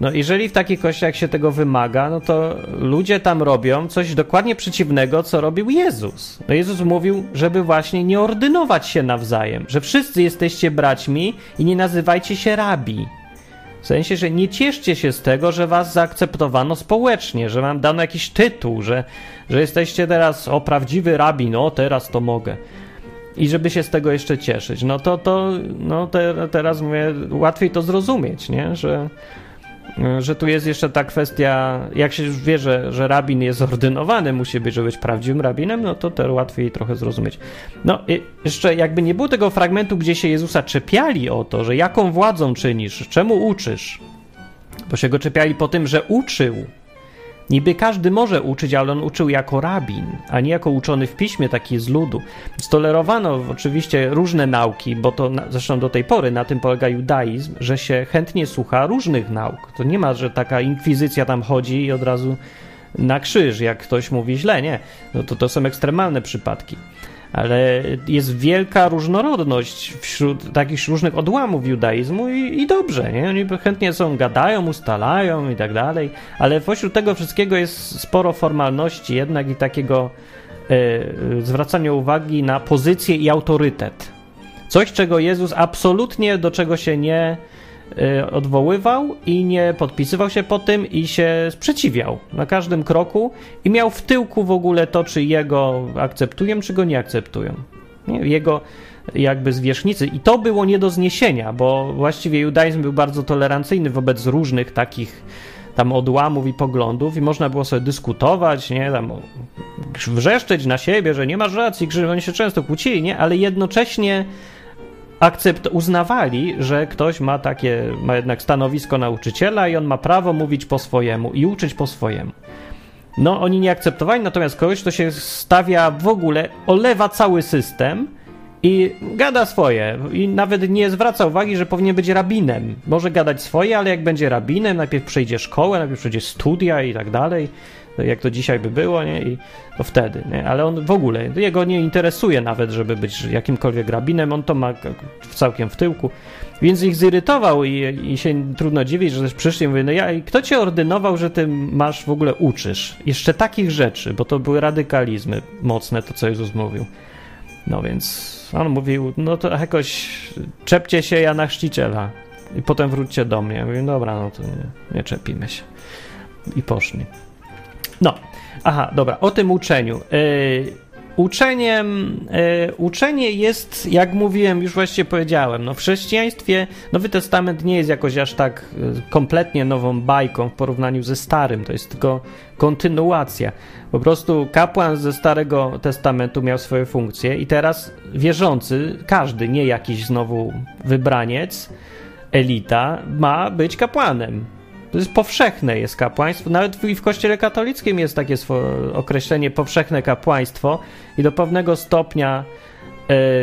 No, jeżeli w takich kościołach się tego wymaga, no to ludzie tam robią coś dokładnie przeciwnego, co robił Jezus. No, Jezus mówił, żeby właśnie nie ordynować się nawzajem, że wszyscy jesteście braćmi i nie nazywajcie się rabi. W sensie, że nie cieszcie się z tego, że was zaakceptowano społecznie, że wam dano jakiś tytuł, że, że jesteście teraz o prawdziwy rabin, o teraz to mogę. I żeby się z tego jeszcze cieszyć. No to, to no te, teraz mówię, łatwiej to zrozumieć, nie? Że, że tu jest jeszcze ta kwestia, jak się już wie, że, że rabin jest ordynowany, musi być, żeby być prawdziwym rabinem, no to to łatwiej trochę zrozumieć. No jeszcze jakby nie było tego fragmentu, gdzie się Jezusa czepiali o to, że jaką władzą czynisz, czemu uczysz, bo się go czepiali po tym, że uczył, Niby każdy może uczyć, ale on uczył jako rabin, a nie jako uczony w piśmie, taki z ludu. Stolerowano oczywiście różne nauki, bo to zresztą do tej pory na tym polega judaizm, że się chętnie słucha różnych nauk. To nie ma, że taka inkwizycja tam chodzi i od razu na krzyż, jak ktoś mówi źle, nie. No to, to są ekstremalne przypadki ale jest wielka różnorodność wśród takich różnych odłamów judaizmu i, i, dobrze, nie? Oni chętnie są, gadają, ustalają i tak dalej, ale pośród tego wszystkiego jest sporo formalności jednak i takiego e, zwracania uwagi na pozycję i autorytet. Coś, czego Jezus absolutnie do czego się nie odwoływał i nie podpisywał się po tym i się sprzeciwiał na każdym kroku i miał w tyłku w ogóle to, czy jego akceptują, czy go nie akceptują. Jego jakby zwierzchnicy. I to było nie do zniesienia, bo właściwie judaizm był bardzo tolerancyjny wobec różnych takich tam odłamów i poglądów i można było sobie dyskutować, nie, tam wrzeszczeć na siebie, że nie masz racji, że oni się często kłócili, nie, ale jednocześnie akcept uznawali, że ktoś ma takie, ma jednak stanowisko nauczyciela i on ma prawo mówić po swojemu i uczyć po swojemu. No, oni nie akceptowali, natomiast kogoś, kto się stawia w ogóle, olewa cały system i gada swoje. I nawet nie zwraca uwagi, że powinien być rabinem. Może gadać swoje, ale jak będzie rabinem, najpierw przejdzie szkołę, najpierw przejdzie studia i tak dalej jak to dzisiaj by było, nie? I to wtedy, nie? Ale on w ogóle, jego nie interesuje nawet, żeby być jakimkolwiek rabinem, on to ma całkiem w tyłku. Więc ich zirytował i, i się trudno dziwić, że też przyszli i mówią, no ja, kto cię ordynował, że ty masz w ogóle uczysz? Jeszcze takich rzeczy, bo to były radykalizmy mocne, to co Jezus mówił. No więc on mówił, no to jakoś czepcie się Jana Chrzciciela i potem wróćcie do mnie. Ja mówię, dobra, no to nie, nie czepimy się. I poszli. No, aha, dobra, o tym uczeniu. Yy, uczeniem, yy, uczenie jest, jak mówiłem, już właściwie powiedziałem, no w chrześcijaństwie Nowy Testament nie jest jakoś aż tak yy, kompletnie nową bajką w porównaniu ze Starym, to jest tylko kontynuacja. Po prostu kapłan ze Starego Testamentu miał swoje funkcje i teraz wierzący, każdy, nie jakiś znowu wybraniec, elita, ma być kapłanem. To jest powszechne jest kapłaństwo. Nawet w, w kościele katolickim jest takie określenie powszechne kapłaństwo i do pewnego stopnia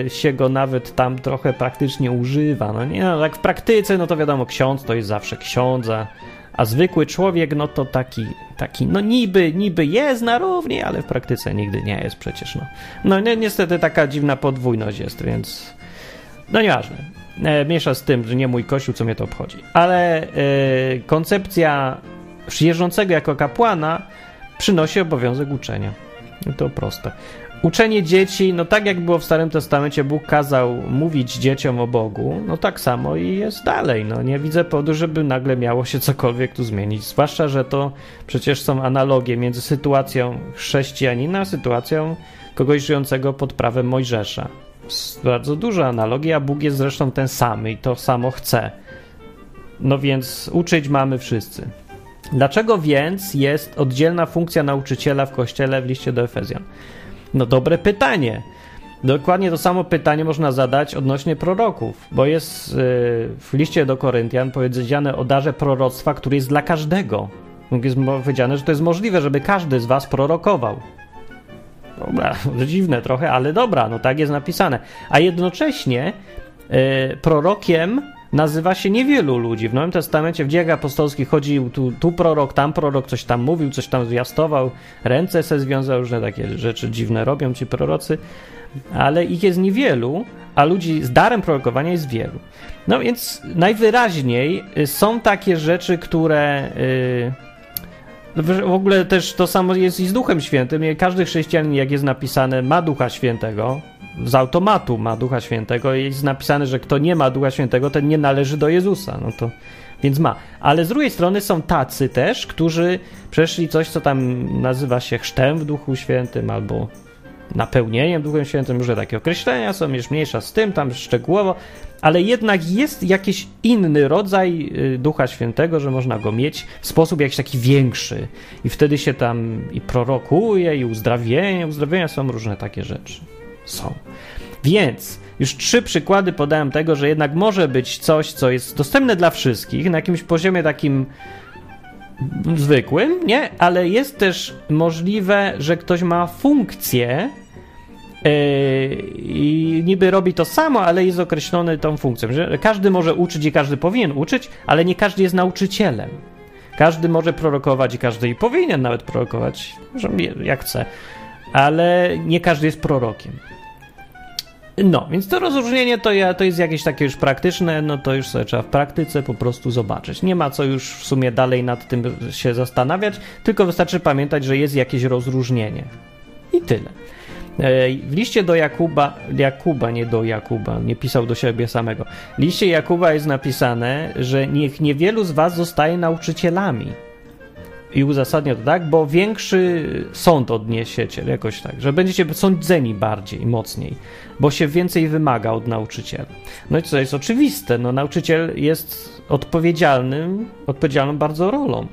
e, się go nawet tam trochę praktycznie używa. No nie, no, tak w praktyce, no to wiadomo, ksiądz to jest zawsze ksiądza, a zwykły człowiek, no to taki, taki no niby, niby jest na równi, ale w praktyce nigdy nie jest przecież, no. No ni niestety taka dziwna podwójność jest, więc no nieważne. E, miesza z tym, że nie mój kościół, co mnie to obchodzi. Ale e, koncepcja przyjeżdżącego jako kapłana przynosi obowiązek uczenia. I to proste. Uczenie dzieci, no tak jak było w Starym Testamencie, Bóg kazał mówić dzieciom o Bogu, no tak samo i jest dalej. No nie widzę powodu, żeby nagle miało się cokolwiek tu zmienić. Zwłaszcza, że to przecież są analogie między sytuacją chrześcijanina a sytuacją kogoś żyjącego pod prawem Mojżesza bardzo duża analogia, Bóg jest zresztą ten sam i to samo chce. No więc uczyć mamy wszyscy. Dlaczego więc jest oddzielna funkcja nauczyciela w kościele w liście do Efezjan? No dobre pytanie. Dokładnie to samo pytanie można zadać odnośnie proroków, bo jest yy, w liście do Koryntian powiedziane o darze proroctwa, który jest dla każdego. Jest powiedziane, że to jest możliwe, żeby każdy z was prorokował. Dobra, dziwne trochę, ale dobra, no tak jest napisane. A jednocześnie y, prorokiem nazywa się niewielu ludzi. W Nowym Testamencie, w dziejach apostolskich chodził tu, tu prorok, tam prorok, coś tam mówił, coś tam zwiastował, ręce se związał, różne takie rzeczy dziwne robią ci prorocy, ale ich jest niewielu, a ludzi z darem prorokowania jest wielu. No więc najwyraźniej y, są takie rzeczy, które... Yy, w ogóle też to samo jest i z Duchem Świętym. Każdy chrześcijanin, jak jest napisane, ma Ducha Świętego, z automatu ma Ducha Świętego. Jest napisane, że kto nie ma Ducha Świętego, ten nie należy do Jezusa. No to więc ma. Ale z drugiej strony są tacy też, którzy przeszli coś, co tam nazywa się chrztem w Duchu Świętym albo napełnieniem Duchem Świętym. Różne takie określenia są, już mniejsza z tym, tam szczegółowo, ale jednak jest jakiś inny rodzaj y, Ducha Świętego, że można go mieć w sposób jakiś taki większy. I wtedy się tam i prorokuje, i uzdrawienie. Uzdrawienia są różne takie rzeczy. Są. Więc już trzy przykłady podałem tego, że jednak może być coś, co jest dostępne dla wszystkich na jakimś poziomie takim zwykłym, nie? Ale jest też możliwe, że ktoś ma funkcję yy, i niby robi to samo, ale jest określony tą funkcją. Że każdy może uczyć i każdy powinien uczyć, ale nie każdy jest nauczycielem. Każdy może prorokować i każdy i powinien nawet prorokować, jak chce, ale nie każdy jest prorokiem. No, więc to rozróżnienie to, ja, to jest jakieś takie już praktyczne, no to już sobie trzeba w praktyce po prostu zobaczyć. Nie ma co już w sumie dalej nad tym się zastanawiać, tylko wystarczy pamiętać, że jest jakieś rozróżnienie. I tyle. E, w liście do Jakuba, Jakuba, nie do Jakuba, nie pisał do siebie samego. W liście Jakuba jest napisane, że niech niewielu z was zostaje nauczycielami i uzasadnia to tak, bo większy sąd odniesiecie, jakoś tak, że będziecie sądzeni bardziej, mocniej, bo się więcej wymaga od nauczyciela. No i co jest oczywiste, no nauczyciel jest odpowiedzialnym, odpowiedzialną bardzo rolą.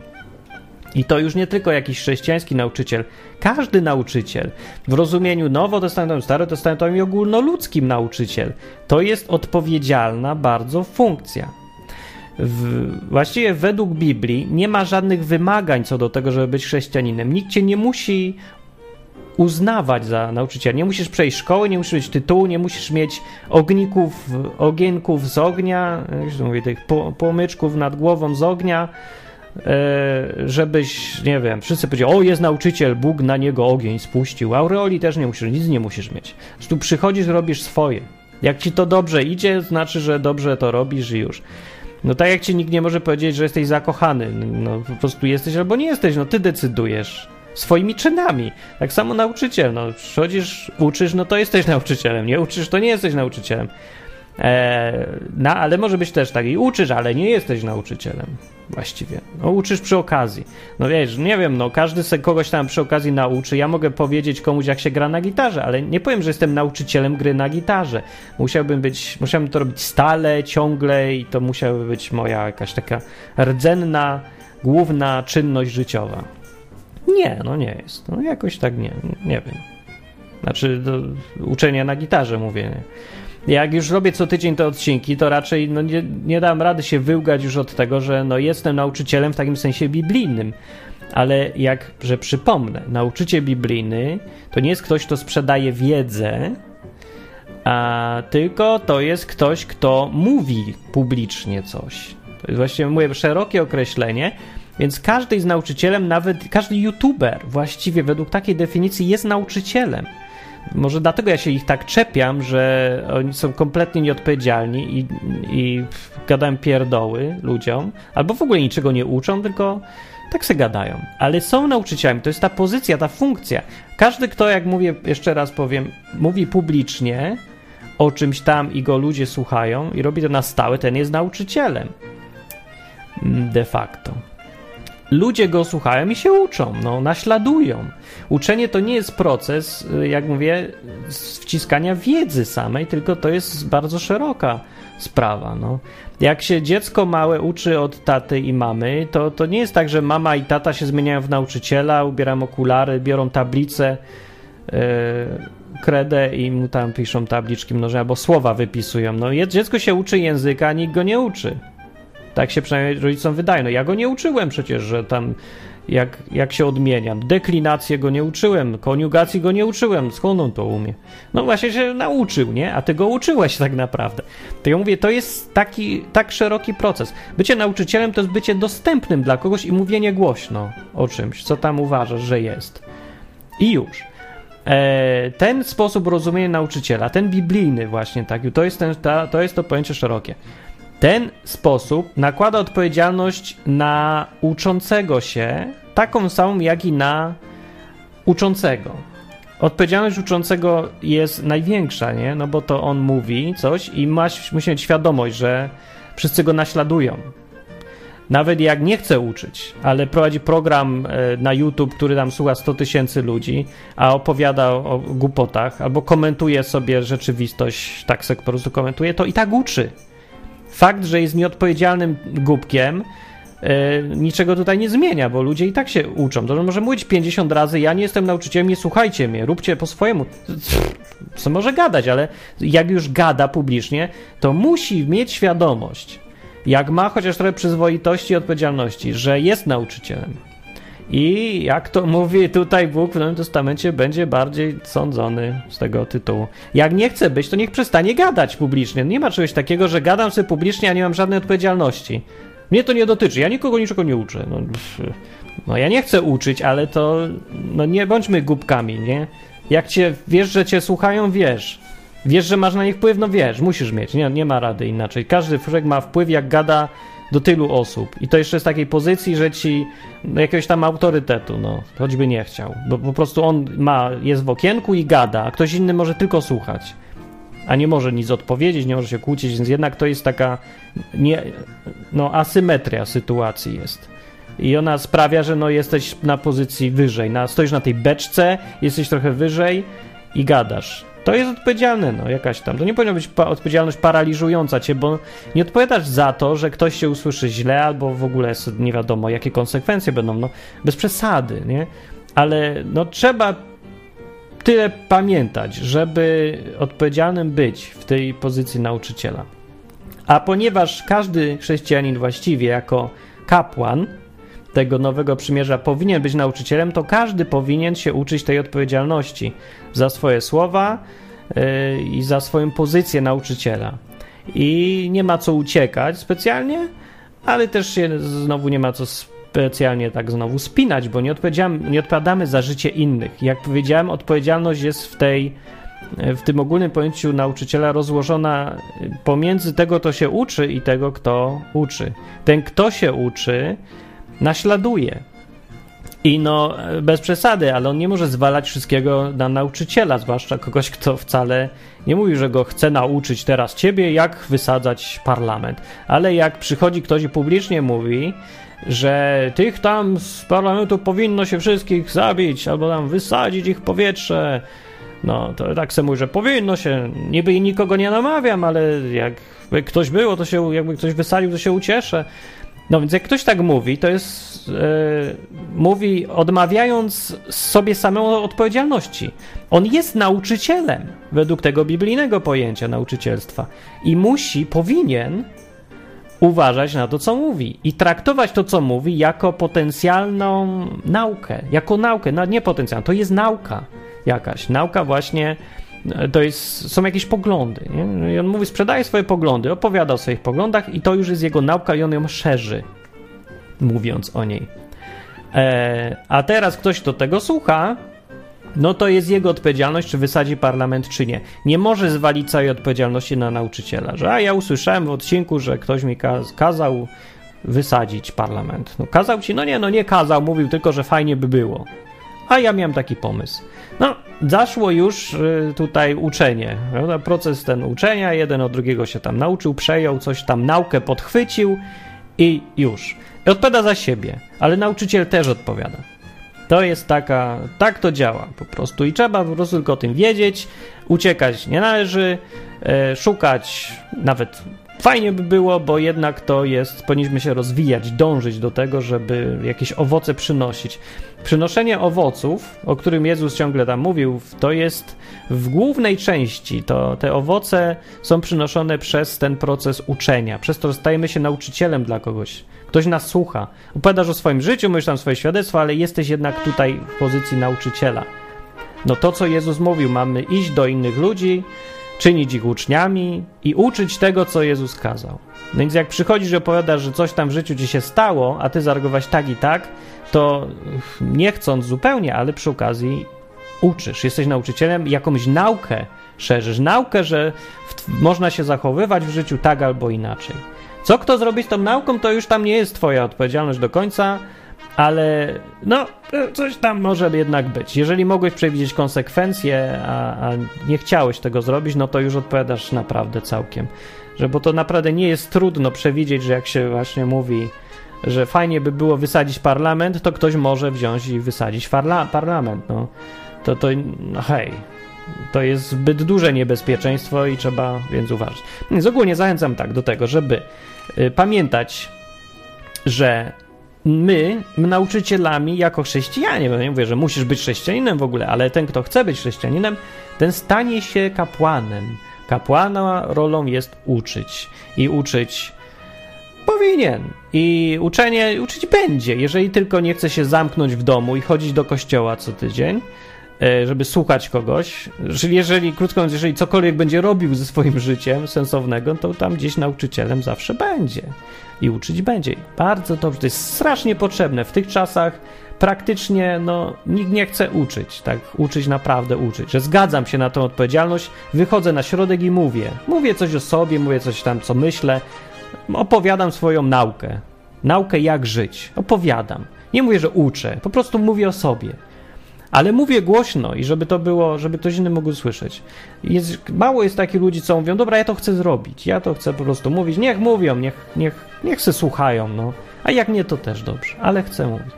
I to już nie tylko jakiś chrześcijański nauczyciel, każdy nauczyciel w rozumieniu nowotestamentowym, starotestamentowym i ogólnoludzkim nauczyciel to jest odpowiedzialna bardzo funkcja. W, właściwie według Biblii nie ma żadnych wymagań co do tego, żeby być chrześcijaninem. Nikt cię nie musi uznawać za nauczyciela. Nie musisz przejść szkoły, nie musisz mieć tytułu, nie musisz mieć ogników, ogienków z ognia, jak się mówi, tych płomyczków nad głową z ognia, e, żebyś, nie wiem, wszyscy powiedzieli, o jest nauczyciel, Bóg na niego ogień spuścił. Aureoli też nie musisz, nic nie musisz mieć. Tu przychodzisz, robisz swoje. Jak ci to dobrze idzie, znaczy, że dobrze to robisz i już. No tak jak ci nikt nie może powiedzieć, że jesteś zakochany. No po prostu jesteś albo nie jesteś, no ty decydujesz swoimi czynami. Tak samo nauczyciel, no przychodzisz, uczysz, no to jesteś nauczycielem, nie uczysz, to nie jesteś nauczycielem. E, no, ale może być też tak i uczysz, ale nie jesteś nauczycielem właściwie. No, uczysz przy okazji. No wiesz, nie wiem, no każdy se kogoś tam przy okazji nauczy. Ja mogę powiedzieć komuś, jak się gra na gitarze, ale nie powiem, że jestem nauczycielem gry na gitarze. Musiałbym być, musiałbym to robić stale, ciągle i to musiałaby być moja jakaś taka rdzenna, główna czynność życiowa. Nie, no nie jest. No jakoś tak nie, nie wiem. Znaczy, do uczenia na gitarze mówię. Nie? Jak już robię co tydzień te odcinki, to raczej no, nie, nie dam rady się wyłgać już od tego, że no, jestem nauczycielem w takim sensie biblijnym. Ale jak, że przypomnę, nauczyciel biblijny to nie jest ktoś, kto sprzedaje wiedzę, a tylko to jest ktoś, kto mówi publicznie coś. To jest właściwie, mówię, szerokie określenie, więc każdy jest nauczycielem, nawet każdy youtuber właściwie według takiej definicji jest nauczycielem. Może dlatego ja się ich tak czepiam, że oni są kompletnie nieodpowiedzialni i, i gadają pierdoły ludziom, albo w ogóle niczego nie uczą, tylko tak se gadają. Ale są nauczycielami, to jest ta pozycja, ta funkcja. Każdy, kto, jak mówię, jeszcze raz powiem, mówi publicznie o czymś tam i go ludzie słuchają i robi to na stałe, ten jest nauczycielem. De facto ludzie go słuchają i się uczą, no, naśladują. Uczenie to nie jest proces, y, jak mówię, wciskania wiedzy samej, tylko to jest bardzo szeroka sprawa. No. Jak się dziecko małe uczy od taty i mamy, to, to nie jest tak, że mama i tata się zmieniają w nauczyciela, ubieram okulary, biorą tablicę, yy, kredę i mu tam piszą tabliczki mnożenia, albo słowa wypisują. No, dziecko się uczy języka, nikt go nie uczy. Tak się przynajmniej rodzicom wydaje. No ja go nie uczyłem przecież, że tam jak, jak się odmieniam. Deklinację go nie uczyłem, koniugacji go nie uczyłem, skąd on to umie? No właśnie się nauczył, nie? A ty go uczyłeś tak naprawdę. To ja mówię, to jest taki tak szeroki proces. Bycie nauczycielem to jest bycie dostępnym dla kogoś i mówienie głośno o czymś, co tam uważasz, że jest. I już. E, ten sposób rozumienia nauczyciela, ten biblijny właśnie taki, to jest, ten, ta, to jest to pojęcie szerokie. Ten sposób nakłada odpowiedzialność na uczącego się, taką samą jak i na uczącego. Odpowiedzialność uczącego jest największa, nie? No bo to on mówi coś i masz, musi mieć świadomość, że wszyscy go naśladują. Nawet jak nie chce uczyć, ale prowadzi program e, na YouTube, który tam słucha 100 tysięcy ludzi, a opowiada o głupotach, albo komentuje sobie rzeczywistość, tak se po prostu komentuje, to i tak uczy. Fakt, że jest nieodpowiedzialnym głupkiem, e, niczego tutaj nie zmienia, bo ludzie i tak się uczą. To może mówić 50 razy, ja nie jestem nauczycielem, nie słuchajcie mnie, róbcie po swojemu. Co może gadać, ale jak już gada publicznie, to musi mieć świadomość, jak ma chociaż trochę przyzwoitości i odpowiedzialności, że jest nauczycielem. I jak to mówi tutaj Bóg w Nowym Testamencie, będzie bardziej sądzony z tego tytułu. Jak nie chce być, to niech przestanie gadać publicznie. Nie ma czegoś takiego, że gadam sobie publicznie, a nie mam żadnej odpowiedzialności. Mnie to nie dotyczy, ja nikogo niczego nie uczę. No, no ja nie chcę uczyć, ale to no nie bądźmy głupkami, nie? Jak cię wiesz, że cię słuchają, wiesz. Wiesz, że masz na nich wpływ? No wiesz, musisz mieć. Nie, nie ma rady inaczej. Każdy człowiek ma wpływ, jak gada do tylu osób. I to jeszcze z takiej pozycji, że ci no, jakiegoś tam autorytetu, no, choćby nie chciał. Bo po prostu on ma, jest w okienku i gada, a ktoś inny może tylko słuchać. A nie może nic odpowiedzieć, nie może się kłócić, więc jednak to jest taka nie, no, asymetria sytuacji jest. I ona sprawia, że no, jesteś na pozycji wyżej. Na, stoisz na tej beczce, jesteś trochę wyżej i gadasz. To jest odpowiedzialne, no jakaś tam. To nie powinna być pa odpowiedzialność paraliżująca cię, bo nie odpowiadasz za to, że ktoś się usłyszy źle, albo w ogóle nie wiadomo, jakie konsekwencje będą. No, bez przesady, nie? Ale no trzeba tyle pamiętać, żeby odpowiedzialnym być w tej pozycji nauczyciela. A ponieważ każdy chrześcijanin właściwie jako kapłan tego nowego przymierza powinien być nauczycielem, to każdy powinien się uczyć tej odpowiedzialności za swoje słowa yy, i za swoją pozycję nauczyciela. I nie ma co uciekać specjalnie, ale też się znowu nie ma co specjalnie tak znowu spinać, bo nie, nie odpowiadamy za życie innych. Jak powiedziałem, odpowiedzialność jest w tej w tym ogólnym pojęciu nauczyciela rozłożona pomiędzy tego, kto się uczy i tego, kto uczy. Ten, kto się uczy, naśladuje. I no, bez przesady, ale on nie może zwalać wszystkiego na nauczyciela, zwłaszcza kogoś, kto wcale nie mówi, że go chce nauczyć teraz ciebie, jak wysadzać parlament. Ale jak przychodzi ktoś i publicznie mówi, że tych tam z parlamentu powinno się wszystkich zabić, albo tam wysadzić ich powietrze, no to tak se mówi, że powinno się, niby nikogo nie namawiam, ale jak ktoś było, to się, jakby ktoś wysadził, to się ucieszę. No więc jak ktoś tak mówi, to jest yy, mówi odmawiając sobie samemu odpowiedzialności. On jest nauczycielem według tego biblijnego pojęcia nauczycielstwa i musi, powinien uważać na to, co mówi i traktować to, co mówi, jako potencjalną naukę, jako naukę, no nie potencjalną, to jest nauka jakaś, nauka właśnie to jest, są jakieś poglądy. Nie? I on mówi, sprzedaje swoje poglądy, opowiada o swoich poglądach i to już jest jego nauka i on ją szerzy, mówiąc o niej. E, a teraz ktoś, kto tego słucha, no to jest jego odpowiedzialność, czy wysadzi parlament, czy nie. Nie może zwalić całej odpowiedzialności na nauczyciela, że a ja usłyszałem w odcinku, że ktoś mi kaz kazał wysadzić parlament. No kazał ci? No nie, no nie kazał, mówił tylko, że fajnie by było. A ja miałem taki pomysł. No, zaszło już y, tutaj uczenie. Prawda? Proces ten uczenia, jeden od drugiego się tam nauczył, przejął, coś tam naukę podchwycił i już. I odpowiada za siebie, ale nauczyciel też odpowiada. To jest taka, tak to działa po prostu i trzeba po prostu tylko o tym wiedzieć. Uciekać nie należy, e, szukać nawet Fajnie by było, bo jednak to jest, powinniśmy się rozwijać, dążyć do tego, żeby jakieś owoce przynosić. Przynoszenie owoców, o którym Jezus ciągle tam mówił, to jest w głównej części, to te owoce są przynoszone przez ten proces uczenia, przez to, stajemy się nauczycielem dla kogoś. Ktoś nas słucha. Opowiadasz o swoim życiu, mówisz tam swoje świadectwo, ale jesteś jednak tutaj w pozycji nauczyciela. No to, co Jezus mówił, mamy iść do innych ludzi, czynić ich uczniami i uczyć tego, co Jezus kazał. No więc jak przychodzisz i opowiadasz, że coś tam w życiu ci się stało, a ty zareagowałeś tak i tak, to nie chcąc zupełnie, ale przy okazji uczysz. Jesteś nauczycielem, jakąś naukę szerzysz. Naukę, że w, można się zachowywać w życiu tak albo inaczej. Co kto zrobi z tą nauką, to już tam nie jest twoja odpowiedzialność do końca, ale no, coś tam może jednak być. Jeżeli mogłeś przewidzieć konsekwencje, a, a, nie chciałeś tego zrobić, no to już odpowiadasz naprawdę całkiem. Że, bo to naprawdę nie jest trudno przewidzieć, że jak się właśnie mówi, że fajnie by było wysadzić parlament, to ktoś może wziąć i wysadzić parla parlament. No. To, to no hej, to jest zbyt duże niebezpieczeństwo i trzeba więc uważać. Więc ogólnie zachęcam tak do tego, żeby y, pamiętać, że my, nauczycielami, jako chrześcijanie, bo nie mówię, że musisz być chrześcijaninem w ogóle, ale ten, kto chce być chrześcijaninem, ten stanie się kapłanem. Kapłana rolą jest uczyć i uczyć powinien. I uczenie uczyć będzie, jeżeli tylko nie chce się zamknąć w domu i chodzić do kościoła co tydzień, żeby słuchać kogoś. Czyli jeżeli, krótko mówiąc, jeżeli cokolwiek będzie robił ze swoim życiem sensownego, to tam gdzieś nauczycielem zawsze będzie i uczyć będzie. Bardzo dobrze, to jest strasznie potrzebne. W tych czasach praktycznie no, nikt nie chce uczyć, tak, uczyć naprawdę uczyć, że zgadzam się na tą odpowiedzialność, wychodzę na środek i mówię, mówię coś o sobie, mówię coś tam, co myślę, opowiadam swoją naukę, naukę jak żyć, opowiadam. Nie mówię, że uczę, po prostu mówię o sobie ale mówię głośno i żeby to było, żeby ktoś inny mógł słyszeć. Jest, mało jest takich ludzi, co mówią, dobra, ja to chcę zrobić, ja to chcę po prostu mówić, niech mówią, niech, niech, niech se słuchają, no. A jak nie, to też dobrze, ale chcę mówić.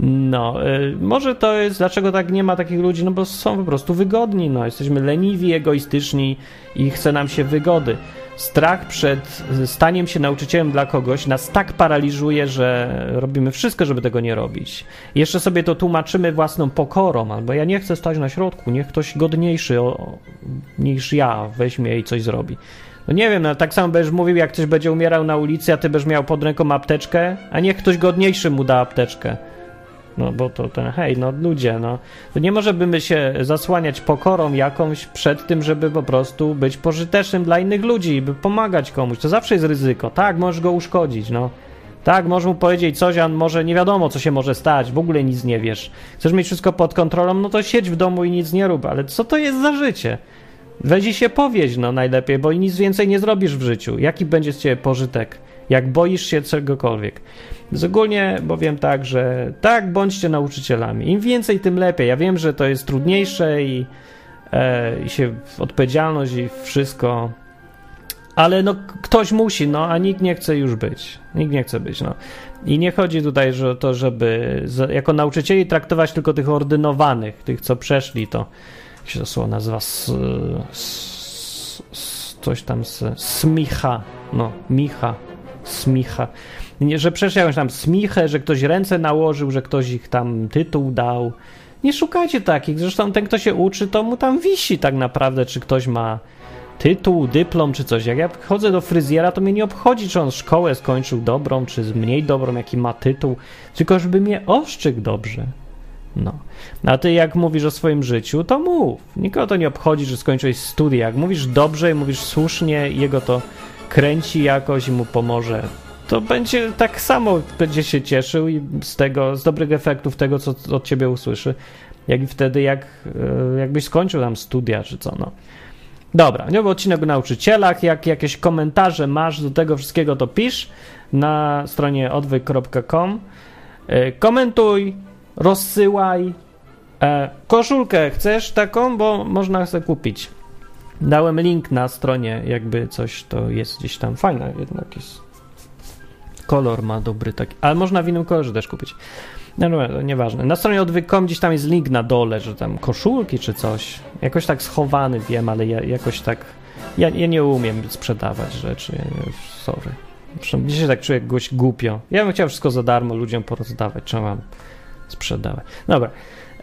No, y, może to jest, dlaczego tak nie ma takich ludzi, no bo są po prostu wygodni, no, jesteśmy leniwi, egoistyczni i chce nam się wygody strach przed staniem się nauczycielem dla kogoś nas tak paraliżuje, że robimy wszystko, żeby tego nie robić. jeszcze sobie to tłumaczymy własną pokorą, albo ja nie chcę stać na środku, niech ktoś godniejszy o, niż ja weźmie i coś zrobi. No nie wiem, no tak samo będziesz mówił, jak ktoś będzie umierał na ulicy, a ty będziesz miał pod ręką apteczkę, a niech ktoś godniejszy mu da apteczkę. No bo to ten, hej, no ludzie, no. To nie możemy się zasłaniać pokorą jakąś przed tym, żeby po prostu być pożytecznym dla innych ludzi i by pomagać komuś. To zawsze jest ryzyko. Tak, możesz go uszkodzić, no. Tak, możesz mu powiedzieć coś, a może nie wiadomo, co się może stać, w ogóle nic nie wiesz. Chcesz mieć wszystko pod kontrolą, no to siedź w domu i nic nie rób, ale co to jest za życie? Weź się powieść, no najlepiej, bo nic więcej nie zrobisz w życiu. Jaki będzie z ciebie pożytek? Jak boisz się czegokolwiek. Więc ogólnie powiem tak, że tak, bądźcie nauczycielami. Im więcej, tym lepiej. Ja wiem, że to jest trudniejsze i, e, i się odpowiedzialność i wszystko, ale no ktoś musi, no, a nikt nie chce już być. Nikt nie chce być, no. I nie chodzi tutaj o to, żeby jako nauczycieli traktować tylko tych ordynowanych, tych, co przeszli to, jak się to słowo nazywa, s, s, s, coś tam z smicha, no, micha, smicha. Nie, że przecież jakąś tam smichę, że ktoś ręce nałożył, że ktoś ich tam tytuł dał. Nie szukajcie takich. Zresztą ten, kto się uczy, to mu tam wisi tak naprawdę, czy ktoś ma tytuł, dyplom czy coś. Jak ja chodzę do fryzjera, to mnie nie obchodzi, czy on szkołę skończył dobrą, czy mniej dobrą, jaki ma tytuł, tylko żeby mnie oszczykł dobrze. No. A ty jak mówisz o swoim życiu, to mów. Nikogo to nie obchodzi, że skończyłeś studia. Jak mówisz dobrze i mówisz słusznie, jego to kręci jakoś i mu pomoże, to będzie tak samo będzie się cieszył i z tego, z dobrych efektów tego, co od ciebie usłyszy, jak i wtedy, jak, e, jakbyś skończył tam studia, czy co, no. Dobra, nie odcinek o nauczycielach, jak jakieś komentarze masz do tego wszystkiego, to pisz na stronie odwyk.com. E, komentuj, rozsyłaj. E, koszulkę chcesz taką, bo można sobie kupić. Dałem link na stronie, jakby coś to jest gdzieś tam fajne, jednak jest. Kolor ma dobry taki, ale można w innym kolorze też kupić. No, no, nieważne. Na stronie odwyk.com gdzieś tam jest link na dole, że tam koszulki czy coś. Jakoś tak schowany wiem, ale ja, jakoś tak Ja, ja nie umiem sprzedawać rzeczy, sorry. Zresztą dzisiaj tak czuję jakoś głupio. Ja bym chciał wszystko za darmo ludziom porozdawać, czemu mam sprzedawać. Dobra.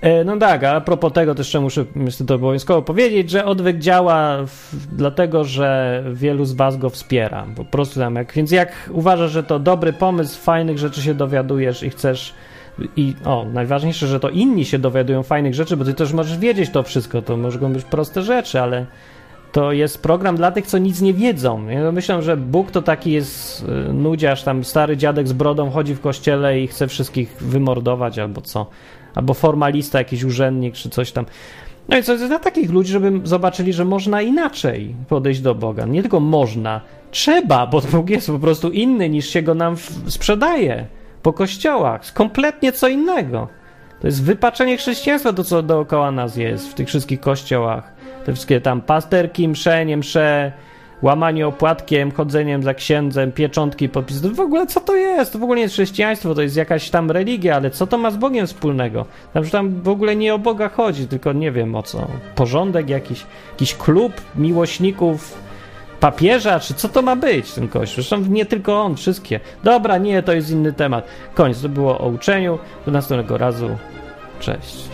E, no tak, a propos tego też jeszcze muszę niestety obowiązkowo powiedzieć, że odwyk działa w, dlatego, że wielu z was go wspiera. Po prostu tam jak, więc jak uważasz, że to dobry pomysł, fajnych rzeczy się dowiadujesz i chcesz i o, najważniejsze, że to inni się dowiadują fajnych rzeczy, bo ty też możesz wiedzieć to wszystko, to mogą być proste rzeczy, ale to jest program dla tych, co nic nie wiedzą. Ja myślę, że Bóg to taki jest y, nudziarz, tam stary dziadek z brodą chodzi w kościele i chce wszystkich wymordować albo co. Albo formalista, jakiś urzędnik czy coś tam. No i co jest dla takich ludzi, żeby zobaczyli, że można inaczej podejść do Boga. Nie tylko można, trzeba, bo Bóg jest po prostu inny niż się go nam sprzedaje po kościołach. Kompletnie co innego. To jest wypaczenie chrześcijaństwa, to co dookoła nas jest w tych wszystkich kościołach. Te wszystkie tam pasterki, msze, nie msze, łamanie opłatkiem, chodzeniem za księdzem, pieczątki, podpisy. W ogóle co to jest? To w ogóle nie jest chrześcijaństwo, to jest jakaś tam religia, ale co to ma z Bogiem wspólnego? Tam, że tam w ogóle nie o Boga chodzi, tylko nie wiem o co. Porządek jakiś, jakiś klub miłośników papieża, czy co to ma być ten kościół? Zresztą nie tylko on, wszystkie. Dobra, nie, to jest inny temat. Koniec, to było o uczeniu. Do następnego razu. Cześć.